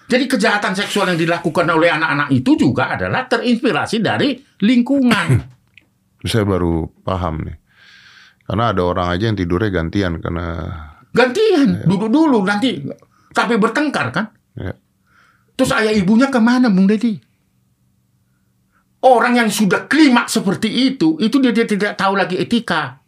Jadi kejahatan seksual yang dilakukan oleh anak-anak itu juga adalah terinspirasi dari lingkungan. *laughs* Saya baru paham nih. Karena ada orang aja yang tidurnya gantian karena Gantian, duduk dulu nanti sampai bertengkar kan. ya, Terus ayah ibunya ke mana Bung Deddy? Orang yang sudah klimaks seperti itu, itu dia, dia tidak tahu lagi etika.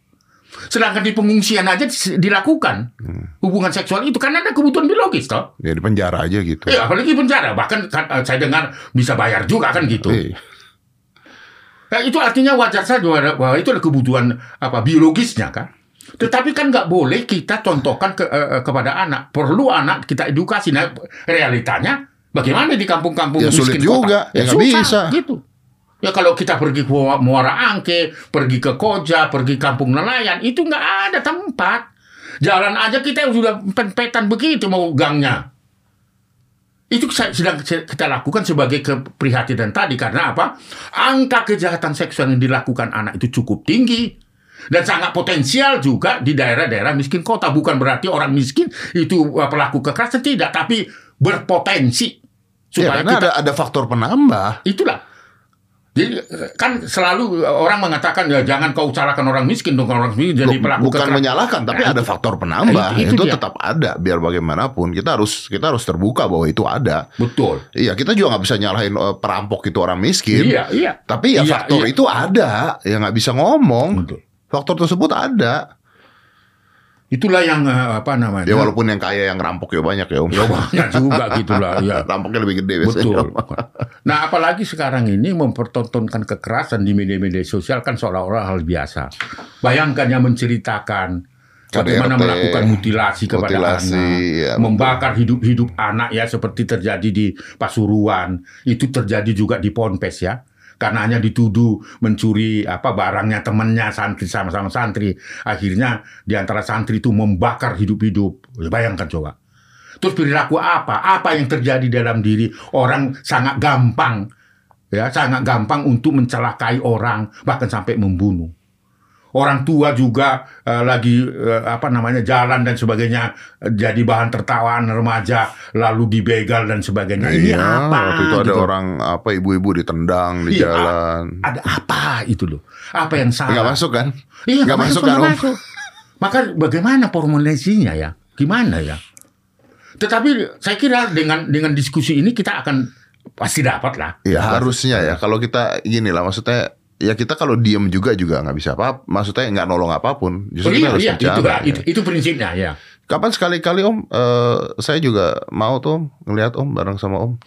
Sedangkan di pengungsian aja dilakukan hubungan seksual itu karena ada kebutuhan biologis toh. ya di penjara aja gitu. Ya, apalagi penjara, bahkan kan, eh, saya dengar bisa bayar juga kan gitu. Iya. Nah, itu artinya wajar saja bahwa itu ada kebutuhan apa biologisnya kan. Tetapi kan nggak boleh kita contohkan ke, eh, eh, kepada anak. Perlu anak kita edukasi. Nah, realitanya bagaimana di kampung-kampung Ya, sulit miskin juga. kota? Ya, nggak susah, bisa. Gitu. Ya kalau kita pergi ke Muara Angke, pergi ke Koja, pergi kampung nelayan, itu nggak ada tempat. Jalan aja kita sudah pet-petan begitu mau gangnya. Itu saya- sedang kita lakukan sebagai keprihatinan tadi karena apa? Angka kejahatan seksual yang dilakukan anak itu cukup tinggi dan sangat potensial juga di daerah-daerah miskin kota. Bukan berarti orang miskin itu uh, pelaku kekerasan tidak, tapi berpotensi Ya, supaya karena kita ada ada faktor penambah. itulah. Jadi kan selalu orang mengatakan ya jangan kau salahkan orang miskin dong orang miskin jadi Loh, pelaku bukan menyalahkan tapi Nah, ada itu. faktor penambah Nah, itu- itu, itu dia. tetap ada biar bagaimanapun kita harus kita harus terbuka bahwa itu ada Betul. iya kita juga nggak bisa nyalahin eh, perampok itu orang miskin Iya, iya. tapi ya Iya, faktor iya. itu ada ya nggak bisa ngomong Betul. faktor tersebut ada Itulah yang eh, apa namanya? ya walaupun yang kaya yang rampok ya banyak ya om Ya, banyak juga gitulah ya. *laughs* rampoknya lebih gede biasanya Betul. *laughs* Nah, apalagi sekarang ini mempertontonkan kekerasan di media-media sosial kan seolah-olah hal biasa. Bayangkan yang menceritakan bagaimana KDRT, melakukan mutilasi kepada mutilasi, anak, ya, membakar hidup-hidup anak ya seperti terjadi di Pasuruan, itu terjadi juga di Ponpes ya. Karena hanya dituduh mencuri apa barangnya temannya santri sama-sama santri, akhirnya di antara santri itu membakar hidup-hidup. Ya, bayangkan coba. Terus perilaku apa? Apa yang terjadi dalam diri orang sangat gampang ya, sangat gampang untuk mencelakai orang bahkan sampai membunuh. Orang tua juga eh, lagi eh, apa namanya jalan dan sebagainya jadi bahan tertawaan remaja lalu dibegal dan sebagainya. Ini Iya, apa? waktu itu ada gitu. orang apa ibu-ibu ditendang di Iya, jalan Ada apa itu loh? Apa yang salah? nggak masuk kan Iya, nggak masuk kan masuk. Maka bagaimana formulasinya ya? Gimana ya? Tetapi saya kira dengan dengan diskusi ini kita akan pasti dapat lah. Ya harusnya ya kalau kita gini lah maksudnya ya kita kalau diem juga juga nggak bisa apa maksudnya nggak nolong apa pun Oh, justru kita iya, harus iya, itu, bicara, lah, ya. itu, itu prinsipnya ya. kapan sekali-kali om eh, saya juga mau tuh om ngelihat om bareng sama om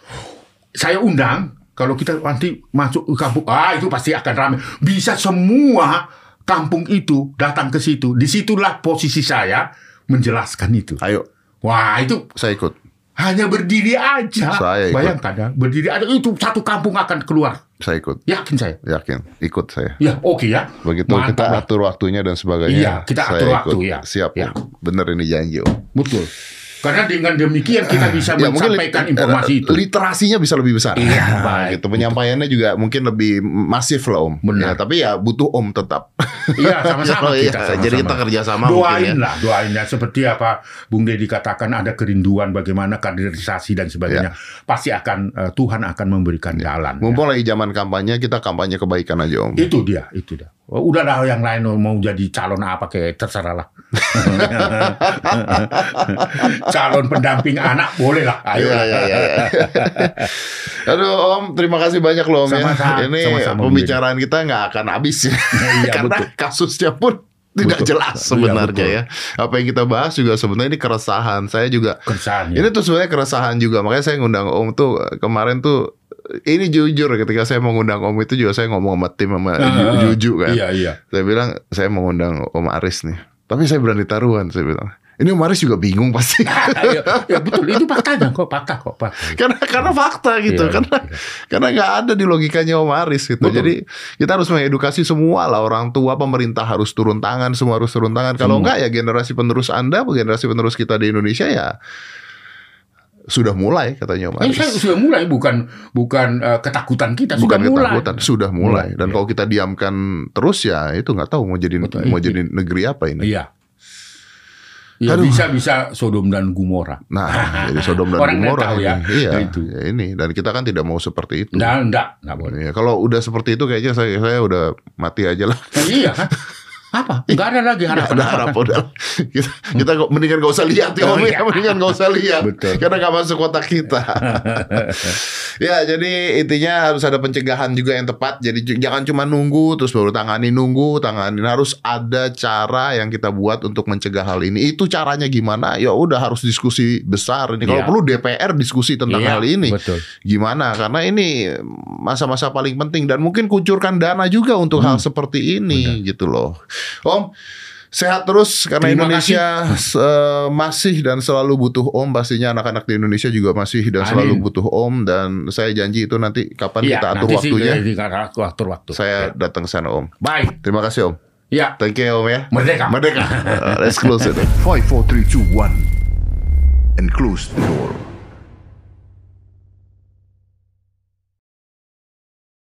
Saya undang kalau kita nanti masuk ke kampung, ah itu pasti akan ramai. Bisa semua kampung itu datang ke situ. Di situlah posisi saya menjelaskan itu. ayo Wah itu saya ikut Hanya berdiri aja. Saya ikut. Bayangkan ya, berdiri aja itu satu kampung akan keluar. Saya ikut. Yakin saya. Yakin. Ikut saya. Ya, oke ya. Begitu Mantap kita atur waktunya dan sebagainya. Iya, kita saya atur ikut. waktu, ya. Siap. Ya. Bener ini janji Om. Betul. Karena dengan demikian kita bisa Ya, menyampaikan informasi eh, itu. Literasinya bisa lebih besar. Iya, Nah, baik. gitu. Penyampaiannya juga mungkin lebih masif lah Om. Benar. Ya, tapi ya butuh Om tetap. Iya sama-sama *laughs* Oh, iya. kita sama-sama. Jadi kita Doain mungkin ya. lah, doain ya. Seperti apa Bung Deddy katakan ada kerinduan bagaimana kaderisasi dan sebagainya. Pasti akan eh, Tuhan akan memberikan jalan. ya. Mumpung lagi zaman kampanye, kita kampanye kebaikan aja Om. Itu dia, itu dia. Oh, Udahlah yang lain mau jadi calon apa kayak terserah lah. *laughs* *laughs* calon pendamping anak boleh lah. Ayo. Iya, iya, iya. *laughs* Aduh Om, terima kasih banyak loh Om Sama-sama, ya. Ini sama-sama, Om pembicaraan kita nggak akan habis ya. Iya, *laughs* Karena betul. kasusnya pun tidak Betul. jelas Iya, sebenarnya betul. ya. Apa yang kita bahas juga sebenarnya ini keresahan. Saya juga Keresahan, ya. Ini tuh sebenarnya keresahan juga. Makanya saya ngundang Om tuh kemarin tuh ini jujur ketika saya mau ngundang Om itu juga saya ngomong sama tim sama Ju- Juju kan. Iya, iya. Saya bilang saya mau ngundang Om Aris nih. Tapi saya berani taruhan saya bilang. Ini Om Aris juga bingung pasti. *laughs* ya, ya betul, itu faktanya kok, fakta kok, fakta. karena karena fakta gitu Iya, karena iya. karena nggak ada di logikanya Om Aris gitu Betul. jadi kita harus mengedukasi semua lah orang tua pemerintah harus turun tangan semua harus turun tangan kalau nggak ya generasi penerus anda generasi penerus kita di Indonesia ya sudah mulai katanya Om Eh, Aris saya sudah mulai bukan bukan eh, ketakutan kita bukan sudah mulai. ketakutan sudah mulai Mulai, dan iya. kalau kita diamkan terus ya itu nggak tahu mau jadi Betul, mau iya. jadi negeri apa ini Iya. Ya Aduh. bisa bisa Sodom dan Gomora. nah *laughs* jadi Sodom dan Orang Gomora tahu ya. iya Itu. ya ini dan kita kan tidak mau seperti itu Enggak, enggak, enggak boleh. Ya, kalau udah seperti itu kayaknya saya saya udah mati aja lah. Nah, iya kan? *laughs* Apa? Enggak ada lagi Nggak harapan. ada apa harap kan? udah. Kita, kita mendingan gak usah lihat ya Oh, Om iya. ya. *laughs* Mendingan gak usah lihat. Betul. Karena gak masuk kotak kita. *laughs* ya jadi intinya harus ada pencegahan juga yang tepat. Jadi jangan cuma nunggu terus baru tangani nunggu tangani. Harus ada cara yang kita buat untuk mencegah hal ini. Itu caranya gimana? Ya udah harus diskusi besar ini. Kalau Iya. perlu DPR diskusi tentang Iya, hal ini. Betul. Gimana? Karena ini masa-masa paling penting dan mungkin kucurkan dana juga untuk Hmm. hal seperti ini gitu loh. Om sehat terus karena Terima Indonesia eh, masih dan selalu butuh Om pastinya anak-anak di Indonesia juga masih dan Amin. selalu butuh Om dan saya janji itu nanti kapan Iya, kita atur nanti sih waktunya di- di- waktu waktu waktu. saya Ya. datang ke sana Om. Baik. Terima kasih Om. Ya. Thank you Om ya. Merdeka. Merdeka. *laughs* Uh, let's close it. 5, 4, 3, 2, 1. And close the door.